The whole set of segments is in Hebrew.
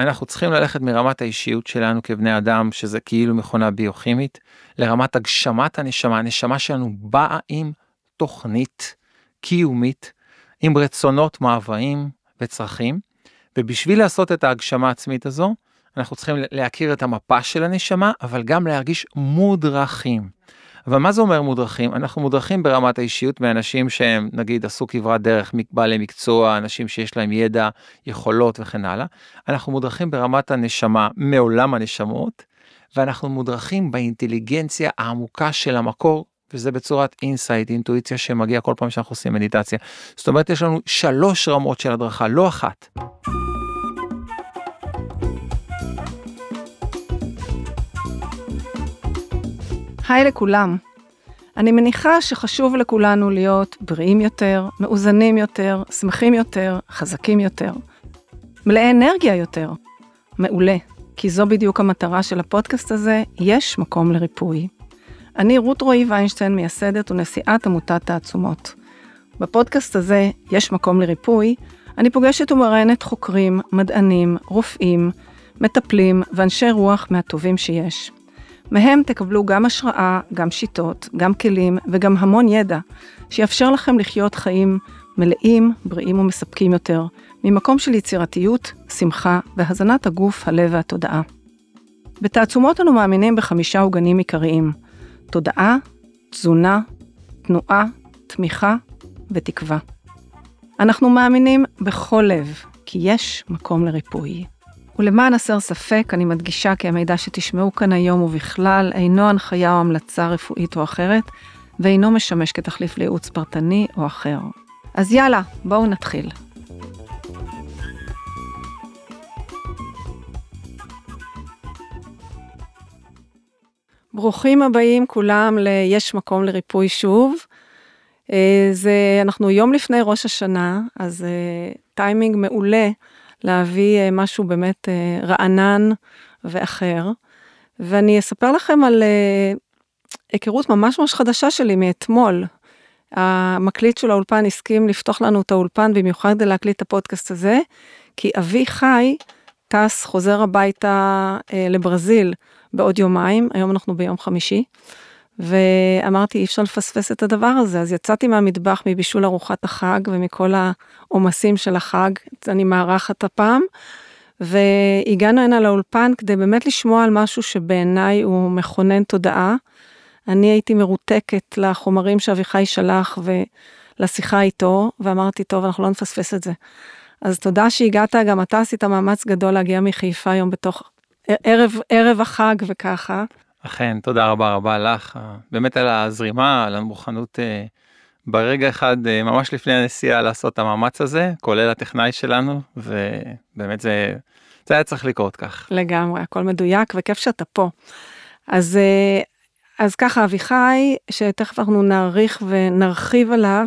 אנחנו צריכים ללכת מרמת האישיות שלנו כבני אדם, שזה כאילו מכונה ביוכימית, לרמת הגשמת הנשמה. הנשמה שלנו באה עם תוכנית קיומית, עם רצונות, מאוויים וצרכים, ובשביל לעשות את ההגשמה העצמית הזו, אנחנו צריכים להכיר את המפה של הנשמה, אבל גם להרגיש מודרכים. אבל מה זה אומר מודרכים? אנחנו מודרכים ברמת האישיות מאנשים שהם נגיד עשו כברת דרך, בעלי מקצוע, אנשים שיש להם ידע, יכולות וכן הלאה. אנחנו מודרכים ברמת הנשמה מעולם הנשמות, ואנחנו מודרכים באינטליגנציה העמוקה של המקור, וזה בצורת insight, אינטואיציה שמגיע כל פעם שאנחנו עושים מדיטציה. זאת אומרת, יש לנו שלוש רמות של הדרכה, לא אחת. היי לכולם. אני מניחה שחשוב לכולנו להיות בריאים יותר, מאוזנים יותר, שמחים יותר, חזקים יותר, מלאי אנרגיה יותר. מעולה, כי זו בדיוק המטרה של הפודקאסט הזה, יש מקום לריפוי. אני רות רועי ויינשטיין, מייסדת ונשיאת עמותת תעצומות. בפודקאסט הזה, יש מקום לריפוי, אני פוגשת ומראיינת חוקרים, מדענים, רופאים, מטפלים ואנשי רוח מהטובים שיש. מהם תקבלו גם השראה, גם שיטות, גם כלים וגם המון ידע, שיאפשר לכם לחיות חיים מלאים, בריאים ומספקים יותר, ממקום של יצירתיות, שמחה והזנת הגוף, הלב והתודעה. בתעצומות אנו מאמינים בחמישה עוגנים עיקריים, תודעה, תזונה, תנועה, תמיכה ותקווה. אנחנו מאמינים בכל לב, כי יש מקום לריפוי. ולמען הסר ספק, אני מדגישה כי המידע שתשמעו כאן היום ובכלל אינו הנחיה או המלצה רפואית או אחרת, ואינו משמש כתחליף לייעוץ פרטני או אחר. אז יאללה, בואו נתחיל. ברוכים הבאים כולם ל"יש מקום לריפוי שוב". אה, זה, אנחנו יום לפני ראש השנה, אז אה, טיימינג מעולה להביא אה, משהו באמת אה, רענן ואחר. ואני אספר לכם על אה, היכרות ממש ממש חדשה שלי מאתמול. המקליט של האולפן הסכים לפתוח לנו את האולפן במיוחד כדי להקליט את הפודקאסט הזה, כי אבי חי טס, חוזר הביתה לברזיל בעוד יומיים, היום אנחנו ביום חמישי. ואמרתי, אי אפשר לפספס את הדבר הזה, אז יצאתי מהמטבח מבישול ארוחת החג ומכל העומסים של החג, אני מארחת הפעם, והגענו הנה לאולפן כדי באמת לשמוע על משהו שבעיניי הוא מכונן תודעה. אני הייתי מרותקת לחומרים שאביחי שלח ולשיחה איתו, ואמרתי, טוב, אנחנו לא נפספס את זה. אז תודה שהגעת, גם אתה עשית מאמץ גדול להגיע מחיפה היום בתוך ערב, ערב החג וככה. אכן, תודה רבה רבה לך, באמת על הזרימה, על המוכנות אה, ברגע אחד, אה, ממש לפני הנסיעה, לעשות את המאמץ הזה, כולל הטכנאי שלנו, ובאמת זה, זה היה צריך לקרות כך. לגמרי, הכל מדויק וכיף שאתה פה. אז, אה, אז ככה, אביחי, שתכף אנחנו נעריך ונרחיב עליו,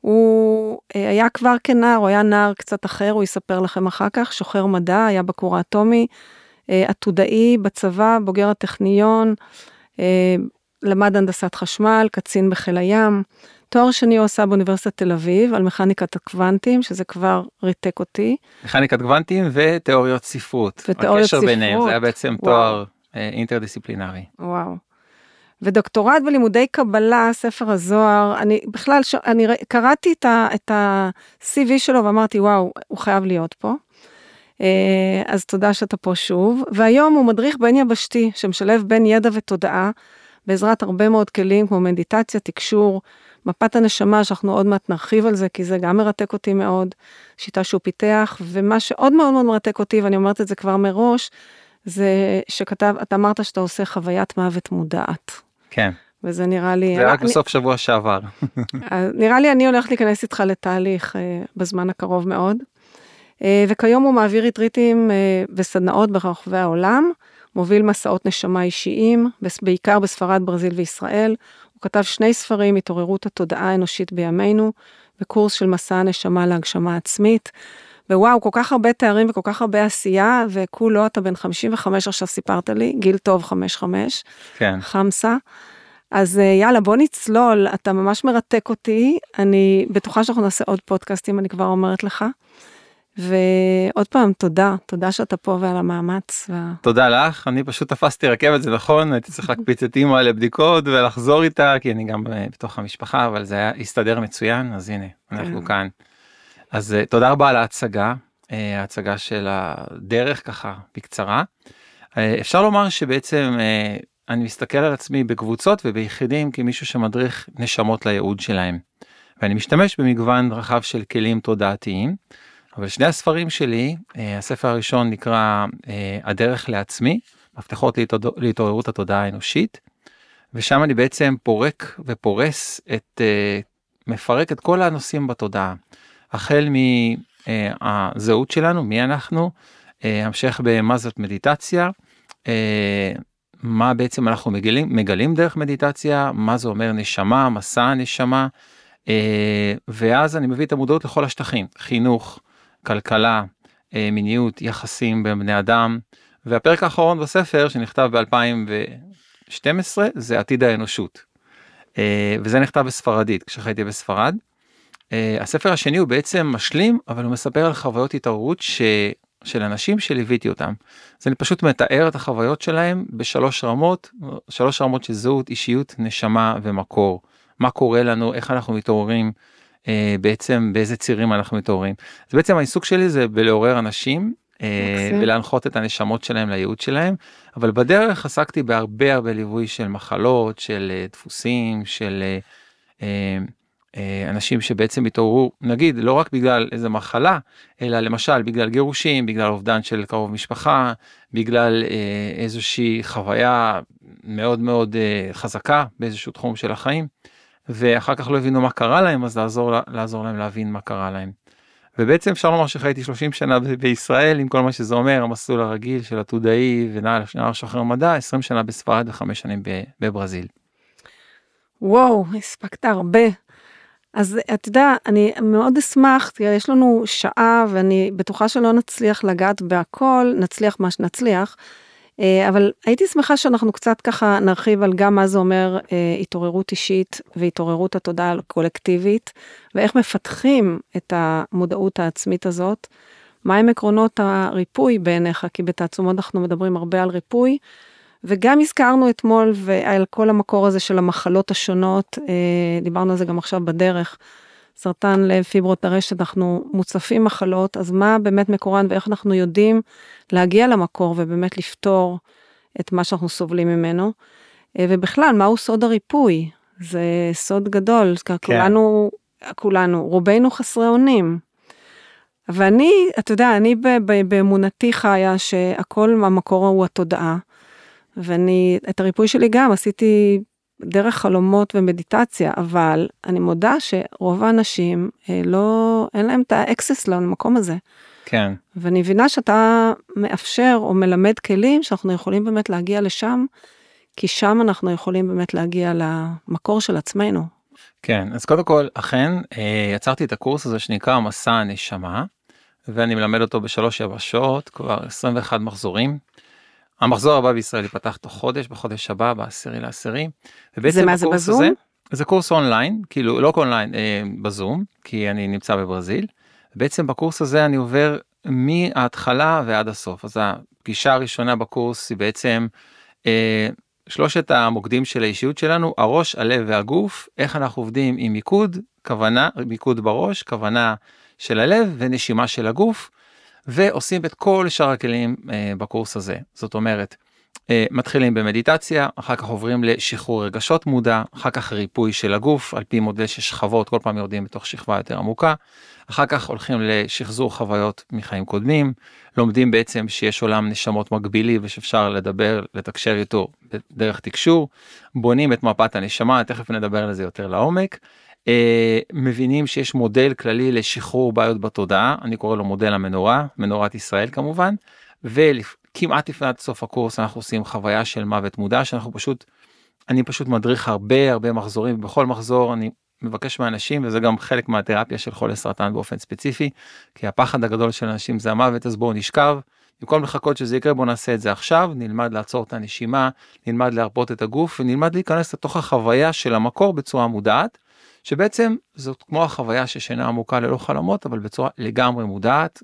הוא היה כבר כנער, הוא היה נער קצת אחר, הוא יספר לכם אחר כך, שוחר מדע, היה בכור האטומי. אה, עתודאי בצבא, בוגר הטכניון, אה, למד הנדסת חשמל, קצין בחיל הים. תואר שני הוא עשה באוניברסיטת תל אביב על מכניקת הקוונטים, שזה כבר ריתק אותי. מכניקת קוונטים ותיאוריות ספרות. ותיאוריות ספרות. הקשר ביניהם, זה היה בעצם וואו. תואר אה, אינטרדיסציפלינרי. וואו. ודוקטורט בלימודי קבלה, ספר הזוהר, אני בכלל, ש... אני קראתי את ה-CV שלו ואמרתי, וואו, הוא חייב להיות פה. אה, אז תודה שאתה פה שוב. והיום הוא מדריך בין יבשתי, שמשלב בין ידע ותודעה, בעזרת הרבה מאוד כלים כמו מדיטציה, תקשור, מפת הנשמה, שאנחנו עוד מעט נרחיב על זה, כי זה גם מרתק אותי מאוד, שיטה שהוא פיתח, ומה שעוד מאוד מאוד מרתק אותי, ואני אומרת את זה כבר מראש, זה שכתב, אתה אמרת שאתה עושה חוויית מוות מודעת. כן. וזה נראה לי... זה רק אני, בסוף שבוע שעבר. נראה לי אני הולכת להיכנס איתך לתהליך uh, בזמן הקרוב מאוד. אה, וכיום הוא מעביר ריטריטים אה, וסדנאות ברחבי העולם, מוביל מסעות נשמה אישיים, בעיקר בספרד, ברזיל וישראל. הוא כתב שני ספרים, התעוררות התודעה האנושית בימינו, וקורס של מסע הנשמה להגשמה עצמית. ווואו, כל כך הרבה תארים וכל כך הרבה עשייה, וכולו, אתה בן 55 עכשיו סיפרת לי, גיל טוב 55. כן. חמסה. אז אה, יאללה, בוא נצלול, אתה ממש מרתק אותי, אני בטוחה שאנחנו נעשה עוד פודקאסטים, אני כבר אומרת לך. ועוד פעם, תודה, תודה שאתה פה ועל המאמץ. וה... תודה לך, אני פשוט תפסתי רכבת, זה נכון, הייתי צריך להקפיץ את אימא לבדיקות ולחזור איתה, כי אני גם אה, בתוך המשפחה, אבל זה היה הסתדר מצוין, אז הנה, אנחנו כן. כאן. אז אה, תודה רבה על ההצגה, אה, ההצגה של הדרך ככה, בקצרה. אפשר לומר שבעצם אני מסתכל על עצמי בקבוצות וביחידים כמישהו שמדריך נשמות לייעוד שלהם. ואני משתמש במגוון רחב של כלים תודעתיים. אבל שני הספרים שלי, אה, הספר הראשון נקרא אה, הדרך לעצמי, מפתחות להתעוררות התודעה האנושית, ושם אני בעצם פורק ופורס את, אה, מפרק את כל הנושאים בתודעה, החל מהזהות שלנו, מי אנחנו, המשך במה זאת מדיטציה, מה בעצם אנחנו מגלים, מגלים דרך מדיטציה, מה זה אומר נשמה, מסע הנשמה, ואז אני מביא את המודעות לכל השטחים, חינוך, כלכלה, אה, מיניות, יחסים בין בני אדם, והפרק האחרון בספר שנכתב ב-2012 זה עתיד האנושות. אה, וזה נכתב בספרדית כשחייתי בספרד. אה, הספר השני הוא בעצם משלים אבל הוא מספר על חוויות התעוררות ש... של אנשים שליוויתי אותם. אז אני פשוט מתאר את החוויות שלהם בשלוש רמות, שלוש רמות של זהות, אישיות, נשמה ומקור. מה קורה לנו, איך אנחנו מתעוררים, אה, בעצם באיזה צירים אנחנו מתעוררים. אז בעצם העיסוק שלי זה בלעורר אנשים אה. ולהנחות את הנשמות שלהם לייעוד שלהם, אבל בדרך עסקתי בהרבה הרבה ליווי של מחלות, של אה, דפוסים, של אה, אה, אה, אנשים שבעצם התעוררו, נגיד, לא רק בגלל איזה מחלה, אלא למשל בגלל גירושים, בגלל אובדן של קרוב משפחה, בגלל אה, איזושהי חוויה מאוד מאוד אה, חזקה באיזשהו תחום של החיים, ואחר כך לא הבינו מה קרה להם, אז לעזור, לעזור להם להבין מה קרה להם. ובעצם אפשר לומר שחייתי 30 שנה בישראל עם כל מה שזה אומר המסלול הרגיל של עתודאי ונער שוחר מדע 20 שנה בספרד וחמש שנים בברזיל. וואו, הספקת הרבה. אז אתה יודע, אני מאוד אשמח, תראה, יש לנו שעה ואני בטוחה שלא נצליח לגעת בהכל, נצליח מה שנצליח, אבל הייתי שמחה שאנחנו קצת ככה נרחיב על גם מה זה אומר אה, התעוררות אישית והתעוררות התודעה הקולקטיבית, ואיך מפתחים את המודעות העצמית הזאת. מהם עקרונות הריפוי בעיניך? כי בתעצומות אנחנו מדברים הרבה על ריפוי. וגם הזכרנו אתמול ועל כל המקור הזה של המחלות השונות, אה, דיברנו על זה גם עכשיו בדרך, סרטן לב, פיברות הרשת, אנחנו מוצפים מחלות, אז מה באמת מקורן ואיך אנחנו יודעים להגיע למקור ובאמת לפתור את מה שאנחנו סובלים ממנו. אה, ובכלל, מהו סוד הריפוי? זה סוד גדול, כן. כולנו, כולנו, רובנו חסרי אונים. ואני, אתה יודע, אני באמונתי חיה שהכל המקור הוא התודעה. ואני, את הריפוי שלי גם עשיתי דרך חלומות ומדיטציה, אבל אני מודה שרוב האנשים אה, לא, אין להם את ה access למקום הזה. כן. ואני מבינה שאתה מאפשר או מלמד כלים שאנחנו יכולים באמת להגיע לשם, כי שם אנחנו יכולים באמת להגיע למקור של עצמנו. כן, אז קודם כל, אכן, אה, יצרתי את הקורס הזה שנקרא מסע הנשמה, ואני מלמד אותו בשלוש יבשות, כבר 21 מחזורים. המחזור הבא בישראל ייפתח תוך חודש, בחודש הבא, בעשירי לעשירי. זה מה, זה בזום? הזה- זה קורס אונליין, כאילו לא אונליין, אה, בזום, כי אני נמצא בברזיל. בעצם בקורס הזה אני עובר מההתחלה ועד הסוף. אז הפגישה הראשונה בקורס היא בעצם אה, שלושת המוקדים של האישיות שלנו, הראש, הלב והגוף, איך אנחנו עובדים עם מיקוד, כוונה, מיקוד בראש, כוונה של הלב ונשימה של הגוף, ועושים את כל שאר הכלים אה, בקורס הזה. זאת אומרת, אה, מתחילים במדיטציה, אחר כך עוברים לשחרור רגשות מודע, אחר כך ריפוי של הגוף, על פי מודל של שכבות, כל פעם יורדים בתוך שכבה יותר עמוקה, אחר כך הולכים לשחזור חוויות מחיים קודמים, לומדים בעצם שיש עולם נשמות מקבילי ושאפשר לדבר, לתקשר איתו דרך תקשור, בונים את מפת הנשמה, תכף נדבר על זה יותר לעומק. אה, מבינים שיש מודל כללי לשחרור בעיות בתודעה, אני קורא לו מודל המנורה, מנורת ישראל כמובן, וכמעט לפני סוף הקורס אנחנו עושים חוויה של מוות מודע שאנחנו פשוט, אני פשוט מדריך הרבה הרבה מחזורים, בכל מחזור אני מבקש מאנשים וזה גם חלק מהתרפיה של חולי סרטן באופן ספציפי, כי הפחד הגדול של אנשים זה המוות אז בואו נשכב, במקום לחכות שזה יקרה בואו נעשה את זה עכשיו, נלמד לעצור את הנשימה, נלמד להרפות את הגוף ונלמד להיכנס לתוך החוויה של המקור בצורה מודעת. שבעצם זאת כמו החוויה של שינה עמוקה ללא חלומות אבל בצורה לגמרי מודעת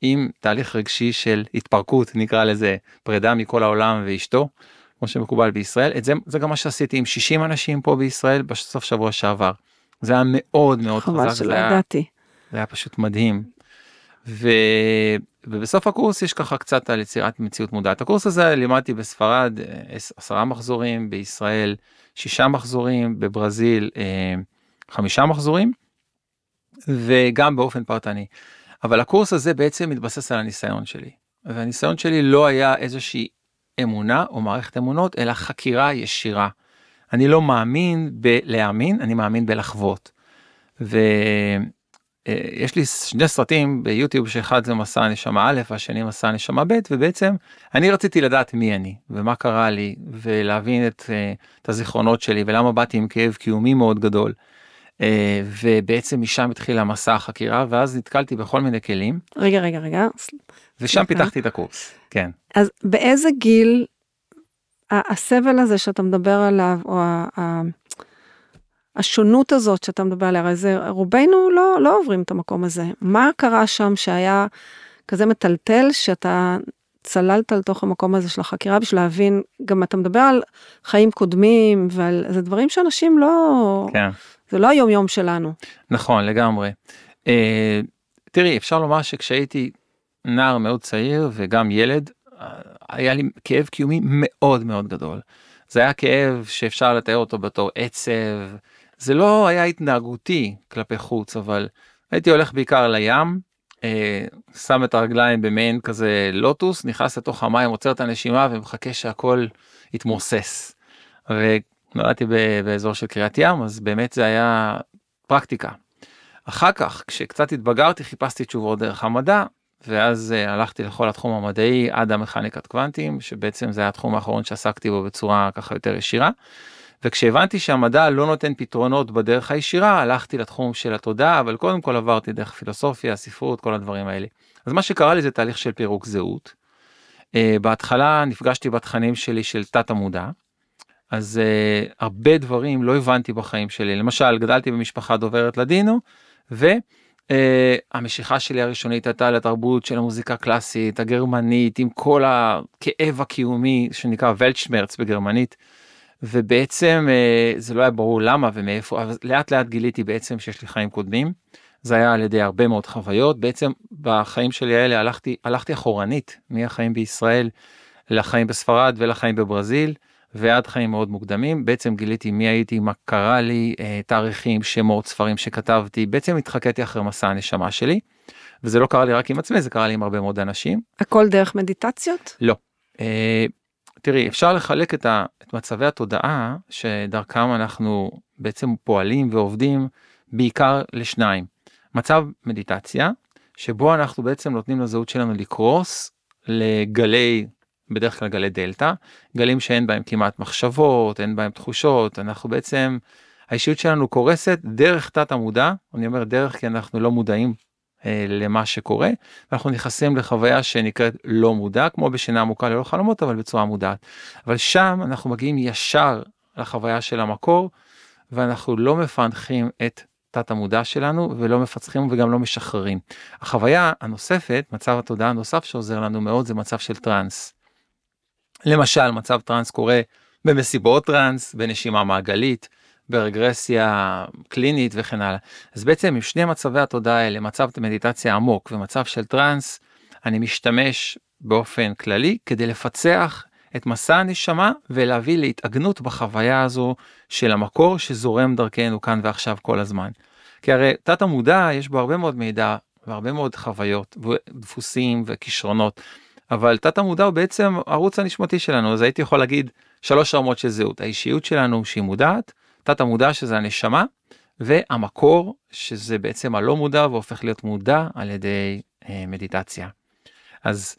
עם תהליך רגשי של התפרקות נקרא לזה פרידה מכל העולם ואשתו כמו שמקובל בישראל את זה זה גם מה שעשיתי עם 60 אנשים פה בישראל בסוף שבוע שעבר. זה היה מאוד מאוד חבל חזק, שלא זה היה, ידעתי. זה היה פשוט מדהים. ו... ובסוף הקורס יש ככה קצת על יצירת מציאות מודעת. הקורס הזה לימדתי בספרד אה, עש- עשרה מחזורים, בישראל שישה מחזורים, בברזיל אה, חמישה מחזורים, וגם באופן פרטני. אבל הקורס הזה בעצם מתבסס על הניסיון שלי. והניסיון שלי לא היה איזושהי אמונה או מערכת אמונות, אלא חקירה ישירה. אני לא מאמין בלהאמין, אני מאמין בלחוות. ויש לי שני סרטים ביוטיוב שאחד זה מסע הנשמה א' והשני מסע הנשמה ב' ובעצם אני רציתי לדעת מי אני ומה קרה לי ולהבין את, אה, את הזיכרונות שלי ולמה באתי עם כאב קיומי מאוד גדול. אה, ובעצם משם התחילה מסע החקירה ואז נתקלתי בכל מיני כלים רגע, רגע, רגע. ושם. פיתחתי את הקורס. כן. אז באיזה גיל הסבל הזה שאתה מדבר עליו, או השונות הזאת שאתה מדבר עליה, הרי זה, רובנו לא, לא עוברים את המקום הזה. מה קרה שם שהיה כזה מטלטל, שאתה צללת לתוך המקום הזה של החקירה בשביל להבין, גם אתה מדבר על חיים קודמים, ועל, זה דברים שאנשים לא, כן. זה לא היום יום שלנו. נכון לגמרי. אה, תראי אפשר לומר שכשהייתי נער מאוד צעיר וגם ילד אה, היה לי כאב קיומי מאוד מאוד גדול. זה היה כאב שאפשר לתאר אותו בתור עצב זה לא היה התנהגותי כלפי חוץ אבל הייתי הולך בעיקר לים אה, שם את הרגליים במעין כזה לוטוס נכנס לתוך המים עוצר את הנשימה ומחכה שהכל יתמוסס. ונולדתי ב- באזור של קריית ים אז באמת זה היה פרקטיקה. אחר כך כשקצת התבגרתי חיפשתי תשובות דרך המדע ואז uh, הלכתי לכל התחום המדעי עד המכניקת קוונטים שבעצם זה היה התחום האחרון שעסקתי בו בצורה ככה יותר ישירה. וכשהבנתי שהמדע לא נותן פתרונות בדרך הישירה הלכתי לתחום של התודעה אבל קודם כל עברתי דרך פילוסופיה ספרות כל הדברים האלה. אז מה שקרה לי זה תהליך של פירוק זהות. Uh, בהתחלה נפגשתי בתכנים שלי של תת המודע. אז uh, הרבה דברים לא הבנתי בחיים שלי למשל גדלתי במשפחה דוברת לדינו והמשיכה שלי הראשונית הייתה לתרבות של המוזיקה הקלאסית הגרמנית עם כל הכאב הקיומי שנקרא ולצ'מרץ בגרמנית. ובעצם אה, זה לא היה ברור למה ומאיפה אבל לאט לאט גיליתי בעצם שיש לי חיים קודמים. זה היה על ידי הרבה מאוד חוויות בעצם בחיים שלי האלה הלכתי הלכתי אחורנית מהחיים בישראל לחיים בספרד ולחיים בברזיל ועד חיים מאוד מוקדמים בעצם גיליתי מי הייתי מה קרה לי אה, תאריכים שמות ספרים שכתבתי בעצם התחקתי אחרי מסע הנשמה שלי. וזה לא קרה לי רק עם עצמי זה קרה לי עם הרבה מאוד אנשים. הכל דרך מדיטציות? לא. אה, תראי אפשר לחלק את, ה, את מצבי התודעה שדרכם אנחנו בעצם פועלים ועובדים בעיקר לשניים. מצב מדיטציה שבו אנחנו בעצם נותנים לזהות שלנו לקרוס לגלי בדרך כלל גלי דלתא גלים שאין בהם כמעט מחשבות אין בהם תחושות אנחנו בעצם האישיות שלנו קורסת דרך תת המודע אני אומר דרך כי אנחנו לא מודעים אה, למה שקורה אנחנו נכנסים לחוויה שנקראת לא מודע כמו בשינה עמוקה ללא חלומות אבל בצורה מודעת אבל שם אנחנו מגיעים ישר לחוויה של המקור ואנחנו לא מפענחים את תת המודע שלנו ולא מפצחים וגם לא משחררים. החוויה הנוספת מצב התודעה הנוסף שעוזר לנו מאוד זה מצב של טראנס. למשל מצב טראנס קורה במסיבות טראנס בנשימה מעגלית ברגרסיה קלינית וכן הלאה. אז בעצם עם שני מצבי התודעה האלה מצב מדיטציה עמוק ומצב של טראנס אני משתמש באופן כללי כדי לפצח את מסע הנשמה ולהביא להתאגנות בחוויה הזו של המקור שזורם דרכנו כאן ועכשיו כל הזמן. כי הרי תת המודע יש בו הרבה מאוד מידע והרבה מאוד חוויות ודפוסים וכישרונות אבל תת המודע הוא בעצם ערוץ הנשמתי שלנו אז הייתי יכול להגיד שלוש רמות של זהות האישיות שלנו שהיא מודעת תת המודע שזה הנשמה והמקור שזה בעצם הלא מודע והופך להיות מודע על ידי אה, מדיטציה. אז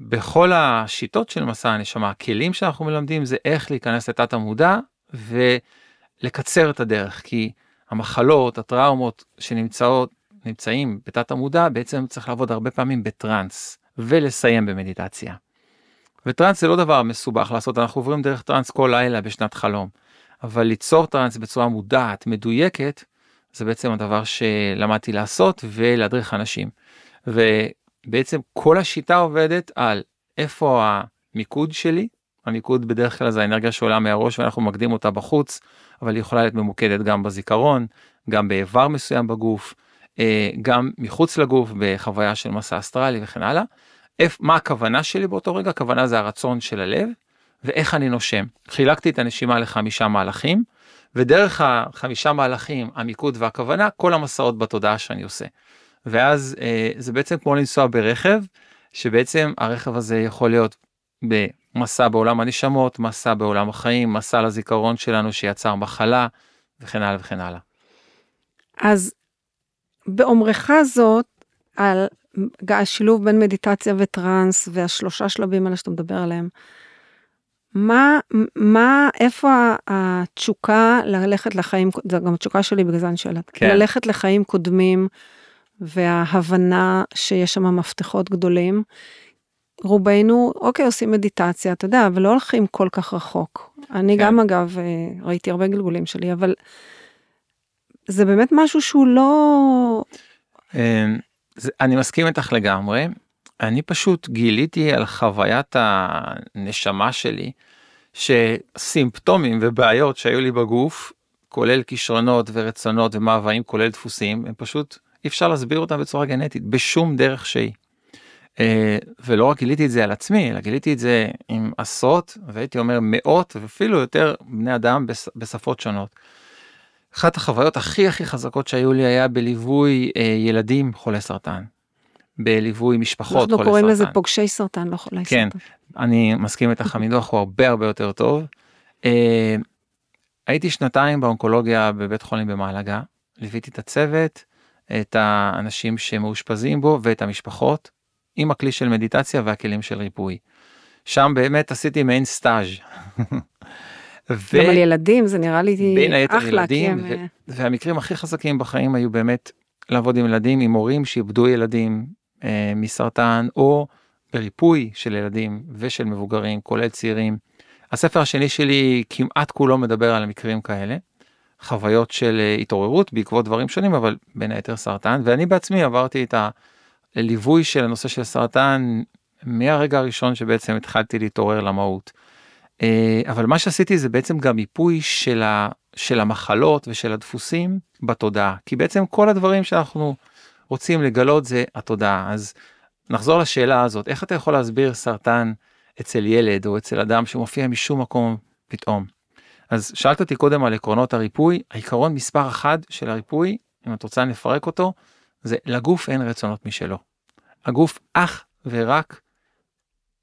בכל השיטות של מסע הנשמה הכלים שאנחנו מלמדים זה איך להיכנס לתת המודע ולקצר את הדרך כי המחלות הטראומות שנמצאות נמצאים בתת המודע בעצם צריך לעבוד הרבה פעמים בטראנס ולסיים במדיטציה. וטראנס זה לא דבר מסובך לעשות אנחנו עוברים דרך טראנס כל לילה בשנת חלום אבל ליצור טראנס בצורה מודעת מדויקת זה בעצם הדבר שלמדתי לעשות ולהדריך אנשים. בעצם כל השיטה עובדת על איפה המיקוד שלי, המיקוד בדרך כלל זה האנרגיה שעולה מהראש ואנחנו מקדים אותה בחוץ, אבל היא יכולה להיות ממוקדת גם בזיכרון, גם באיבר מסוים בגוף, גם מחוץ לגוף בחוויה של מסע אסטרלי וכן הלאה. מה הכוונה שלי באותו רגע? הכוונה זה הרצון של הלב ואיך אני נושם. חילקתי את הנשימה לחמישה מהלכים ודרך החמישה מהלכים המיקוד והכוונה כל המסעות בתודעה שאני עושה. ואז אה, זה בעצם כמו לנסוע ברכב שבעצם הרכב הזה יכול להיות במסע בעולם הנשמות, מסע בעולם החיים, מסע לזיכרון שלנו שיצר מחלה וכן הלאה וכן הלאה. אז באומרך זאת על השילוב בין מדיטציה וטראנס והשלושה שלבים האלה שאתה מדבר עליהם, מה, מה, איפה התשוקה ללכת לחיים, זה גם התשוקה שלי בגלל זה אני שואלת, כן. ללכת לחיים קודמים וההבנה שיש שם מפתחות גדולים. רובנו, אוקיי, עושים מדיטציה, אתה יודע, אבל לא הולכים כל כך רחוק. אני כן. גם אגב, ראיתי הרבה גלגולים שלי, אבל זה באמת משהו שהוא לא... אמ, אני מסכים איתך לגמרי. אני פשוט גיליתי על חוויית הנשמה שלי שסימפטומים ובעיות שהיו לי בגוף כולל כישרונות ורצונות ומאוויים כולל דפוסים הם פשוט אי אפשר להסביר אותם בצורה גנטית בשום דרך שהיא. אה, ולא רק גיליתי את זה על עצמי אלא גיליתי את זה עם עשרות והייתי אומר מאות ואפילו יותר בני אדם בשפות שונות. אחת החוויות הכי הכי חזקות שהיו לי היה בליווי אה, ילדים חולי סרטן. בליווי משפחות חולי סרטן. אנחנו קוראים לזה פוגשי סרטן, לא חולי כן, סרטן. כן, אני מסכים איתך, המינוח הוא הרבה הרבה יותר טוב. אה, הייתי שנתיים באונקולוגיה בבית חולים במעלגה, ליוויתי את הצוות, את האנשים שמאושפזים בו ואת המשפחות, עם הכלי של מדיטציה והכלים של ריפוי. שם באמת עשיתי מעין סטאז'. ו... גם על ילדים זה נראה לי בין היתר אחלה, ילדים, ו... הם... והמקרים הכי חזקים בחיים היו באמת לעבוד עם ילדים, עם הורים שאיבדו ילדים אה, מסרטן, או בריפוי של ילדים ושל מבוגרים, כולל צעירים. הספר השני שלי כמעט כולו מדבר על מקרים כאלה, חוויות של אה, התעוררות בעקבות דברים שונים, אבל בין היתר סרטן, ואני בעצמי עברתי את הליווי של הנושא של סרטן מהרגע הראשון שבעצם התחלתי להתעורר למהות. אה, אבל מה שעשיתי זה בעצם גם מיפוי של, ה, של המחלות ושל הדפוסים בתודעה, כי בעצם כל הדברים שאנחנו רוצים לגלות זה התודעה. אז נחזור לשאלה הזאת, איך אתה יכול להסביר סרטן אצל ילד או אצל אדם שמופיע משום מקום פתאום? אז שאלת אותי קודם על עקרונות הריפוי, העיקרון מספר אחד של הריפוי, אם את רוצה לפרק אותו, זה לגוף אין רצונות משלו. הגוף אך ורק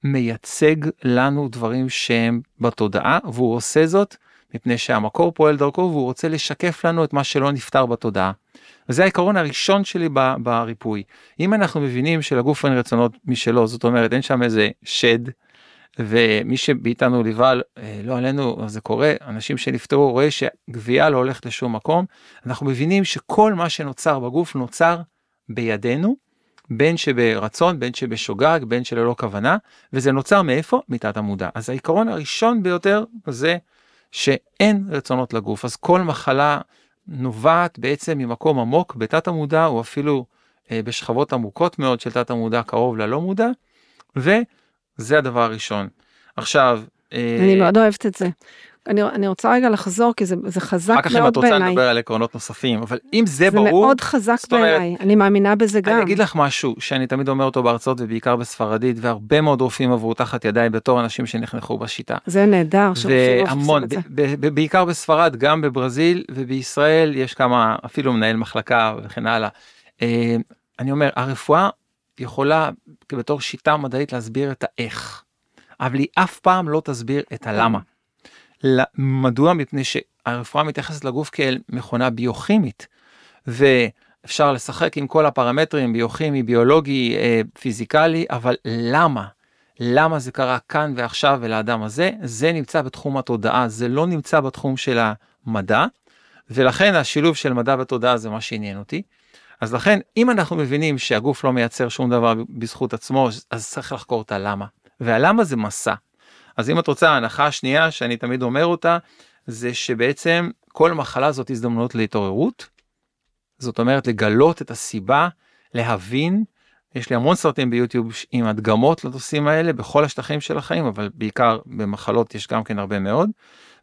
מייצג לנו דברים שהם בתודעה והוא עושה זאת מפני שהמקור פועל דרכו והוא רוצה לשקף לנו את מה שלא נפתר בתודעה. וזה העיקרון הראשון שלי בריפוי. אם אנחנו מבינים שלגוף אין רצונות משלו זאת אומרת אין שם איזה שד ומי שבאיתנו ליווה אה, לא עלינו זה קורה אנשים שנפטרו רואה שגבייה לא הולכת לשום מקום אנחנו מבינים שכל מה שנוצר בגוף נוצר בידינו בין שברצון, בין שבשוגג, בין שללא כוונה, וזה נוצר מאיפה? מתת המודע. אז העיקרון הראשון ביותר זה שאין רצונות לגוף, אז כל מחלה נובעת בעצם ממקום עמוק בתת המודע, או אפילו אה, בשכבות עמוקות מאוד של תת המודע, קרוב ללא מודע, וזה הדבר הראשון. עכשיו, אה, אני מאוד אוהבת את זה. אני, אני רוצה רגע לחזור כי זה, זה חזק מאוד בעיניי. אחר כך אם את רוצה לדבר על עקרונות נוספים אבל אם זה, זה ברור. זה מאוד חזק בעיניי אני מאמינה בזה גם. אני אגיד לך משהו שאני תמיד אומר אותו בהרצאות ובעיקר בספרדית והרבה מאוד רופאים עברו תחת ידיי בתור אנשים שנחנכו בשיטה. זה נהדר. והמון בעיקר בספרד גם בברזיל ובישראל יש כמה אפילו מנהל מחלקה וכן הלאה. אה, אני אומר הרפואה יכולה בתור שיטה מדעית להסביר את האיך. אבל היא אף פעם לא תסביר את הלמה. מדוע? מפני שהרפואה מתייחסת לגוף כאל מכונה ביוכימית ואפשר לשחק עם כל הפרמטרים ביוכימי, ביולוגי, אה, פיזיקלי, אבל למה? למה זה קרה כאן ועכשיו ולאדם הזה? זה נמצא בתחום התודעה, זה לא נמצא בתחום של המדע, ולכן השילוב של מדע ותודעה זה מה שעניין אותי. אז לכן, אם אנחנו מבינים שהגוף לא מייצר שום דבר בזכות עצמו, אז צריך לחקור את הלמה. והלמה זה מסע. אז אם את רוצה ההנחה השנייה שאני תמיד אומר אותה זה שבעצם כל מחלה זאת הזדמנות להתעוררות. זאת אומרת לגלות את הסיבה להבין יש לי המון סרטים ביוטיוב עם הדגמות לנושאים האלה בכל השטחים של החיים, אבל בעיקר במחלות יש גם כן הרבה מאוד.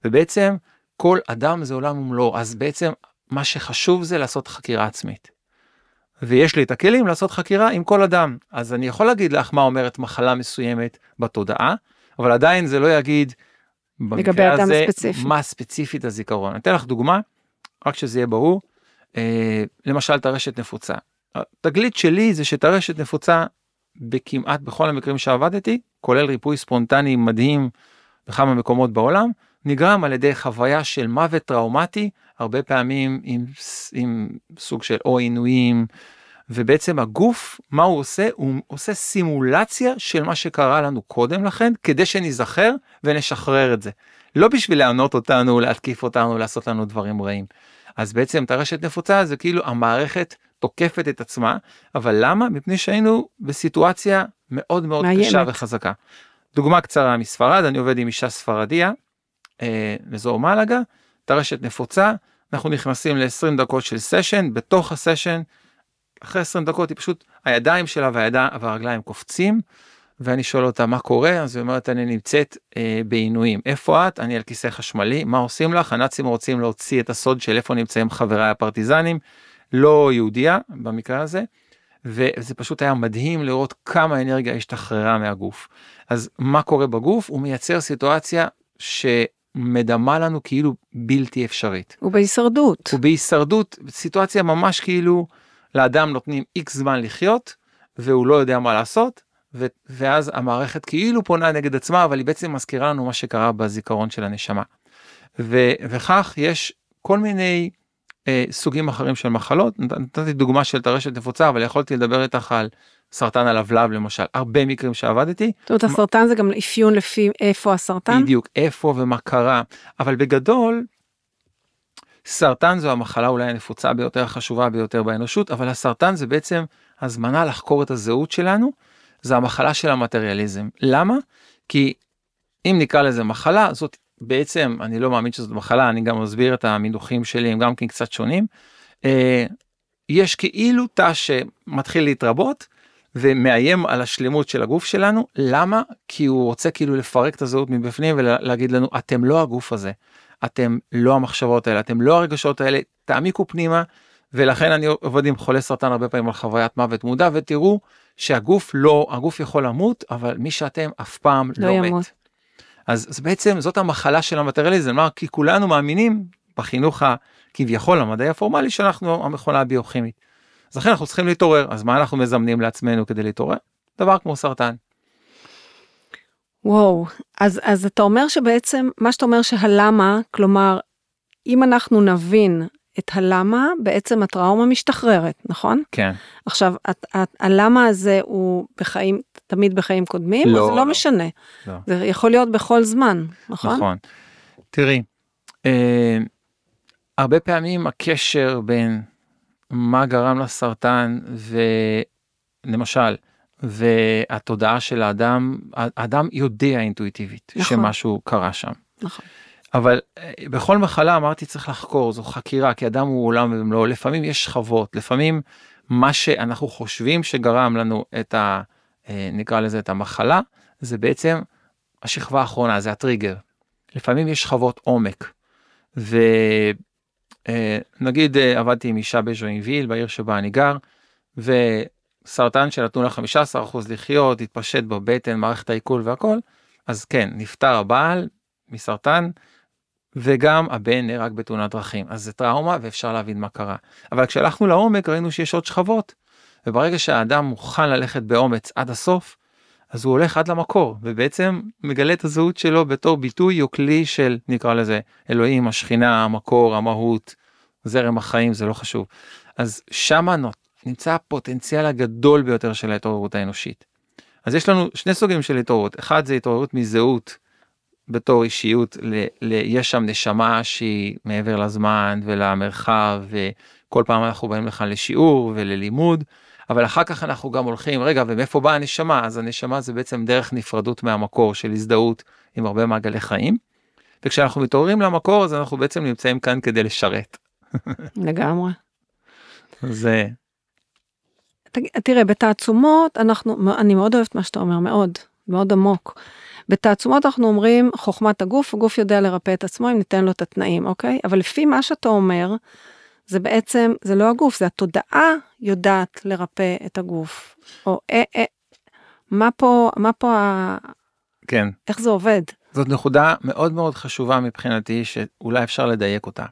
ובעצם כל אדם זה עולם ומלואו, אז בעצם מה שחשוב זה לעשות חקירה עצמית. ויש לי את הכלים לעשות חקירה עם כל אדם. אז אני יכול להגיד לך מה אומרת מחלה מסוימת בתודעה, אבל עדיין זה לא יגיד במקרה הזה ספציפי. מה ספציפית הזיכרון. אני אתן לך דוגמה, רק שזה יהיה ברור. אה, למשל טרשת נפוצה. התגלית שלי זה שטרשת נפוצה בכמעט בכל המקרים שעבדתי, כולל ריפוי ספונטני מדהים בכמה מקומות בעולם, נגרם על ידי חוויה של מוות טראומטי, הרבה פעמים עם, עם סוג של או עינויים, ובעצם הגוף, מה הוא עושה? הוא עושה סימולציה של מה שקרה לנו קודם לכן, כדי שניזכר ונשחרר את זה. לא בשביל לענות אותנו, להתקיף אותנו, לעשות לנו דברים רעים. אז בעצם טרשת נפוצה זה כאילו המערכת תוקפת את עצמה, אבל למה? מפני שהיינו בסיטואציה מאוד מאוד מאיימת. קשה וחזקה. דוגמה קצרה מספרד, אני עובד עם אישה ספרדיה, אה, אזור מלאגה, טרשת נפוצה, אנחנו נכנסים ל-20 דקות של סשן, בתוך הסשן, אחרי 20 דקות היא פשוט, הידיים שלה והידיים והרגליים קופצים, ואני שואל אותה מה קורה, אז היא אומרת אני נמצאת אה, בעינויים, איפה את? אני על כיסא חשמלי, מה עושים לך? הנאצים רוצים להוציא את הסוד של איפה נמצאים חבריי הפרטיזנים, לא יהודייה במקרה הזה, וזה פשוט היה מדהים לראות כמה אנרגיה השתחררה מהגוף. אז מה קורה בגוף? הוא מייצר סיטואציה שמדמה לנו כאילו בלתי אפשרית. הוא בהישרדות. הוא בהישרדות, סיטואציה ממש כאילו לאדם נותנים איקס זמן לחיות, והוא לא יודע מה לעשות, ו- ואז המערכת כאילו פונה נגד עצמה, אבל היא בעצם מזכירה לנו מה שקרה בזיכרון של הנשמה. ו- וכך יש כל מיני אה, סוגים אחרים של מחלות, נתתי דוגמה של טרשת נפוצה, אבל יכולתי לדבר איתך על סרטן הלבלב למשל, הרבה מקרים שעבדתי. זאת אומרת הסרטן זה גם אפיון לפי איפה הסרטן? בדיוק, איפה ומה קרה, אבל בגדול, סרטן זו המחלה אולי הנפוצה ביותר, החשובה ביותר באנושות, אבל הסרטן זה בעצם הזמנה לחקור את הזהות שלנו, זה המחלה של המטריאליזם. למה? כי אם נקרא לזה מחלה, זאת בעצם, אני לא מאמין שזאת מחלה, אני גם מסביר את המינוחים שלי, הם גם כן קצת שונים. אה, יש כאילו תא שמתחיל להתרבות ומאיים על השלמות של הגוף שלנו, למה? כי הוא רוצה כאילו לפרק את הזהות מבפנים ולהגיד לנו, אתם לא הגוף הזה, אתם לא המחשבות האלה, אתם לא הרגשות האלה, תעמיקו פנימה, ולכן אני עובד עם חולי סרטן הרבה פעמים על חוויית מוות מודע, ותראו שהגוף לא, הגוף יכול למות, אבל מי שאתם אף פעם לא, לא ימות. מת. אז, אז בעצם זאת המחלה של המטריאליזם, כי כולנו מאמינים בחינוך הכביכול המדעי הפורמלי שאנחנו המכונה הביוכימית. אז לכן אנחנו צריכים להתעורר, אז מה אנחנו מזמנים לעצמנו כדי להתעורר? דבר כמו סרטן. וואו, אז, אז אתה אומר שבעצם, מה שאתה אומר שהלמה, כלומר, אם אנחנו נבין את הלמה, בעצם הטראומה משתחררת, נכון? כן. עכשיו, הלמה הזה הוא בחיים, תמיד בחיים קודמים? לא. זה לא, לא משנה. לא. זה יכול להיות בכל זמן, נכון? נכון. תראי, אה, הרבה פעמים הקשר בין מה גרם לסרטן ולמשל, והתודעה של האדם, האדם יודע אינטואיטיבית נכון. שמשהו קרה שם. נכון. אבל אה, בכל מחלה אמרתי צריך לחקור, זו חקירה, כי אדם הוא עולם ומלואו, לפעמים יש שכבות, לפעמים מה שאנחנו חושבים שגרם לנו את ה... אה, נקרא לזה את המחלה, זה בעצם השכבה האחרונה, זה הטריגר. לפעמים יש שכבות עומק. ונגיד אה, עבדתי עם אישה בז'וינוויל, בעיר שבה אני גר, וסרטן שנתנו לה 15% לחיות, התפשט בבטן, מערכת העיכול והכל, אז כן, נפטר הבעל מסרטן, וגם הבן נהרג בתאונת דרכים. אז זה טראומה ואפשר להבין מה קרה. אבל כשהלכנו לעומק ראינו שיש עוד שכבות. וברגע שהאדם מוכן ללכת באומץ עד הסוף, אז הוא הולך עד למקור, ובעצם מגלה את הזהות שלו בתור ביטוי או כלי של, נקרא לזה, אלוהים, השכינה, המקור, המהות, זרם החיים, זה לא חשוב. אז שמה נמצא הפוטנציאל הגדול ביותר של ההתעוררות האנושית. אז יש לנו שני סוגים של התעוררות, אחד זה התעוררות מזהות בתור אישיות, ל, ל, יש שם נשמה שהיא מעבר לזמן ולמרחב, וכל פעם אנחנו באים לכאן לשיעור וללימוד, אבל אחר כך אנחנו גם הולכים, רגע, ומאיפה באה הנשמה? אז הנשמה זה בעצם דרך נפרדות מהמקור של הזדהות עם הרבה מעגלי חיים. וכשאנחנו מתעוררים למקור, אז אנחנו בעצם נמצאים כאן כדי לשרת. לגמרי. זה... תראה, בתעצומות אנחנו, אני מאוד אוהבת מה שאתה אומר, מאוד, מאוד עמוק. בתעצומות אנחנו אומרים חוכמת הגוף, הגוף יודע לרפא את עצמו אם ניתן לו את התנאים, אוקיי? אבל לפי מה שאתה אומר, זה בעצם, זה לא הגוף, זה התודעה יודעת לרפא את הגוף. או אה, אה, מה פה, מה פה, ה... כן. איך זה עובד? זאת נקודה מאוד מאוד חשובה מבחינתי, שאולי אפשר לדייק אותה.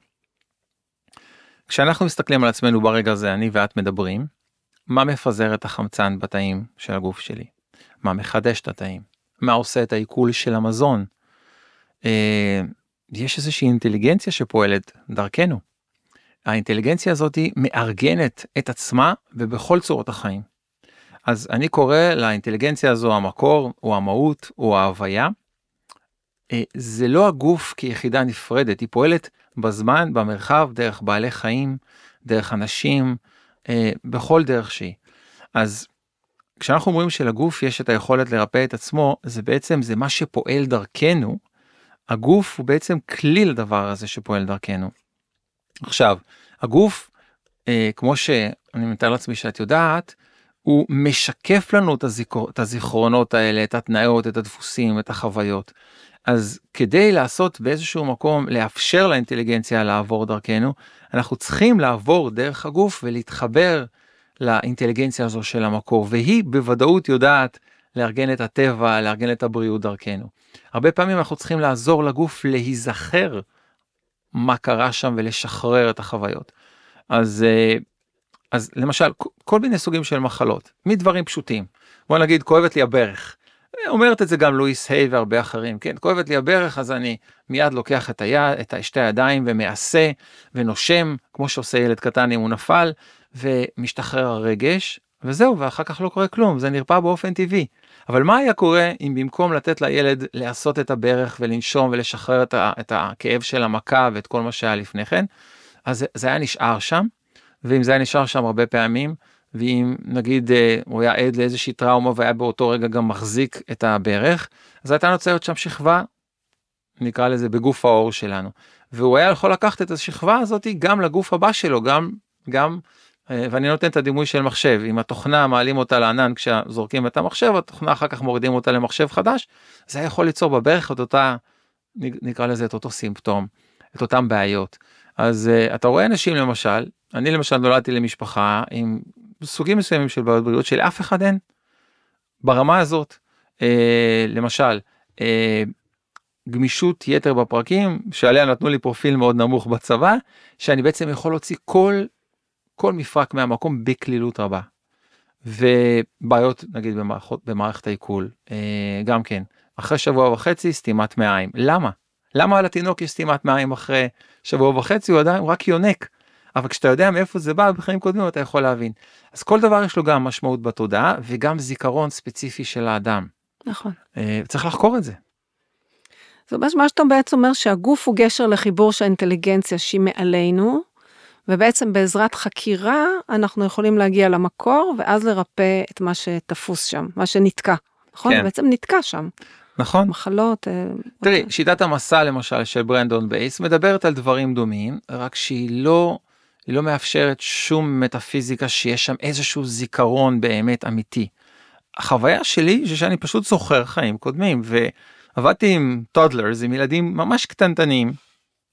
כשאנחנו מסתכלים על עצמנו ברגע הזה, אני ואת מדברים, מה מפזר את החמצן בתאים של הגוף שלי? מה מחדש את התאים? מה עושה את העיכול של המזון? אה, יש איזושהי אינטליגנציה שפועלת דרכנו. האינטליגנציה הזאת מארגנת את עצמה ובכל צורות החיים. אז אני קורא לאינטליגנציה הזו המקור, או המהות, או ההוויה. אה, זה לא הגוף כיחידה נפרדת, היא פועלת בזמן, במרחב, דרך בעלי חיים, דרך אנשים, אה, בכל דרך שהיא. אז כשאנחנו אומרים שלגוף יש את היכולת לרפא את עצמו, זה בעצם, זה מה שפועל דרכנו. הגוף הוא בעצם כלי לדבר הזה שפועל דרכנו. עכשיו, הגוף, אה, כמו שאני מתאר לעצמי שאת יודעת, הוא משקף לנו את, הזיכר, את הזיכרונות האלה, את התנאות, את הדפוסים, את החוויות. אז כדי לעשות באיזשהו מקום, לאפשר לאינטליגנציה לעבור דרכנו, אנחנו צריכים לעבור דרך הגוף ולהתחבר לאינטליגנציה הזו של המקור, והיא בוודאות יודעת לארגן את הטבע, לארגן את הבריאות דרכנו. הרבה פעמים אנחנו צריכים לעזור לגוף להיזכר מה קרה שם ולשחרר את החוויות. אז, אה, אז למשל, כל מיני סוגים של מחלות, מדברים פשוטים. בוא נגיד, כואבת לי הברך. אומרת את זה גם לואיס היי והרבה אחרים, כן, כואבת לי הברך אז אני מיד לוקח את היד, את שתי הידיים ומעשה ונושם, כמו שעושה ילד קטן אם הוא נפל, ומשתחרר הרגש, וזהו, ואחר כך לא קורה כלום, זה נרפא באופן טבעי. אבל מה היה קורה אם במקום לתת לילד לעשות את הברך ולנשום ולשחרר את, ה, את הכאב של המכה ואת כל מה שהיה לפני כן, אז זה היה נשאר שם, ואם זה היה נשאר שם הרבה פעמים, ואם נגיד אה, הוא היה עד לאיזושהי טראומה והיה באותו רגע גם מחזיק את הברך, אז הייתה נוצרת שם שכבה, נקרא לזה בגוף האור שלנו. והוא היה יכול לקחת את השכבה הזאת גם לגוף הבא שלו, גם, גם, אה, ואני נותן את הדימוי של מחשב, אם התוכנה מעלים אותה לענן כשזורקים את המחשב, התוכנה אחר כך מורידים אותה למחשב חדש, זה יכול ליצור בברך את אותה, נקרא לזה את אותו סימפטום, את אותם בעיות. אז uh, אתה רואה אנשים למשל, אני למשל נולדתי למשפחה עם סוגים מסוימים של בעיות בריאות שלאף אחד אין. ברמה הזאת, אה, למשל, אה, גמישות יתר בפרקים שעליה נתנו לי פרופיל מאוד נמוך בצבא, שאני בעצם יכול להוציא כל, כל מפרק מהמקום בקלילות רבה. ובעיות נגיד במערכות, במערכת העיכול, אה, גם כן, אחרי שבוע וחצי סתימת מעיים. למה? למה התינוק יש סתימת מעיים אחרי שבוע וחצי הוא עדיין רק יונק. אבל כשאתה יודע מאיפה זה בא בחיים קודמים אתה יכול להבין. אז כל דבר יש לו גם משמעות בתודעה וגם זיכרון ספציפי של האדם. נכון. אה, צריך לחקור את זה. זה אומר מה שאתה בעצם אומר שהגוף הוא גשר לחיבור של האינטליגנציה שהיא מעלינו, ובעצם בעזרת חקירה אנחנו יכולים להגיע למקור ואז לרפא את מה שתפוס שם, מה שנתקע. נכון? כן. בעצם נתקע שם. נכון. מחלות. אה, תראי, אוקיי. שיטת המסע למשל של ברנדון בייז מדברת על דברים דומים, רק שהיא לא היא לא מאפשרת שום מטאפיזיקה שיש שם איזשהו זיכרון באמת אמיתי. החוויה שלי זה שאני פשוט זוכר חיים קודמים ועבדתי עם toddlers עם ילדים ממש קטנטנים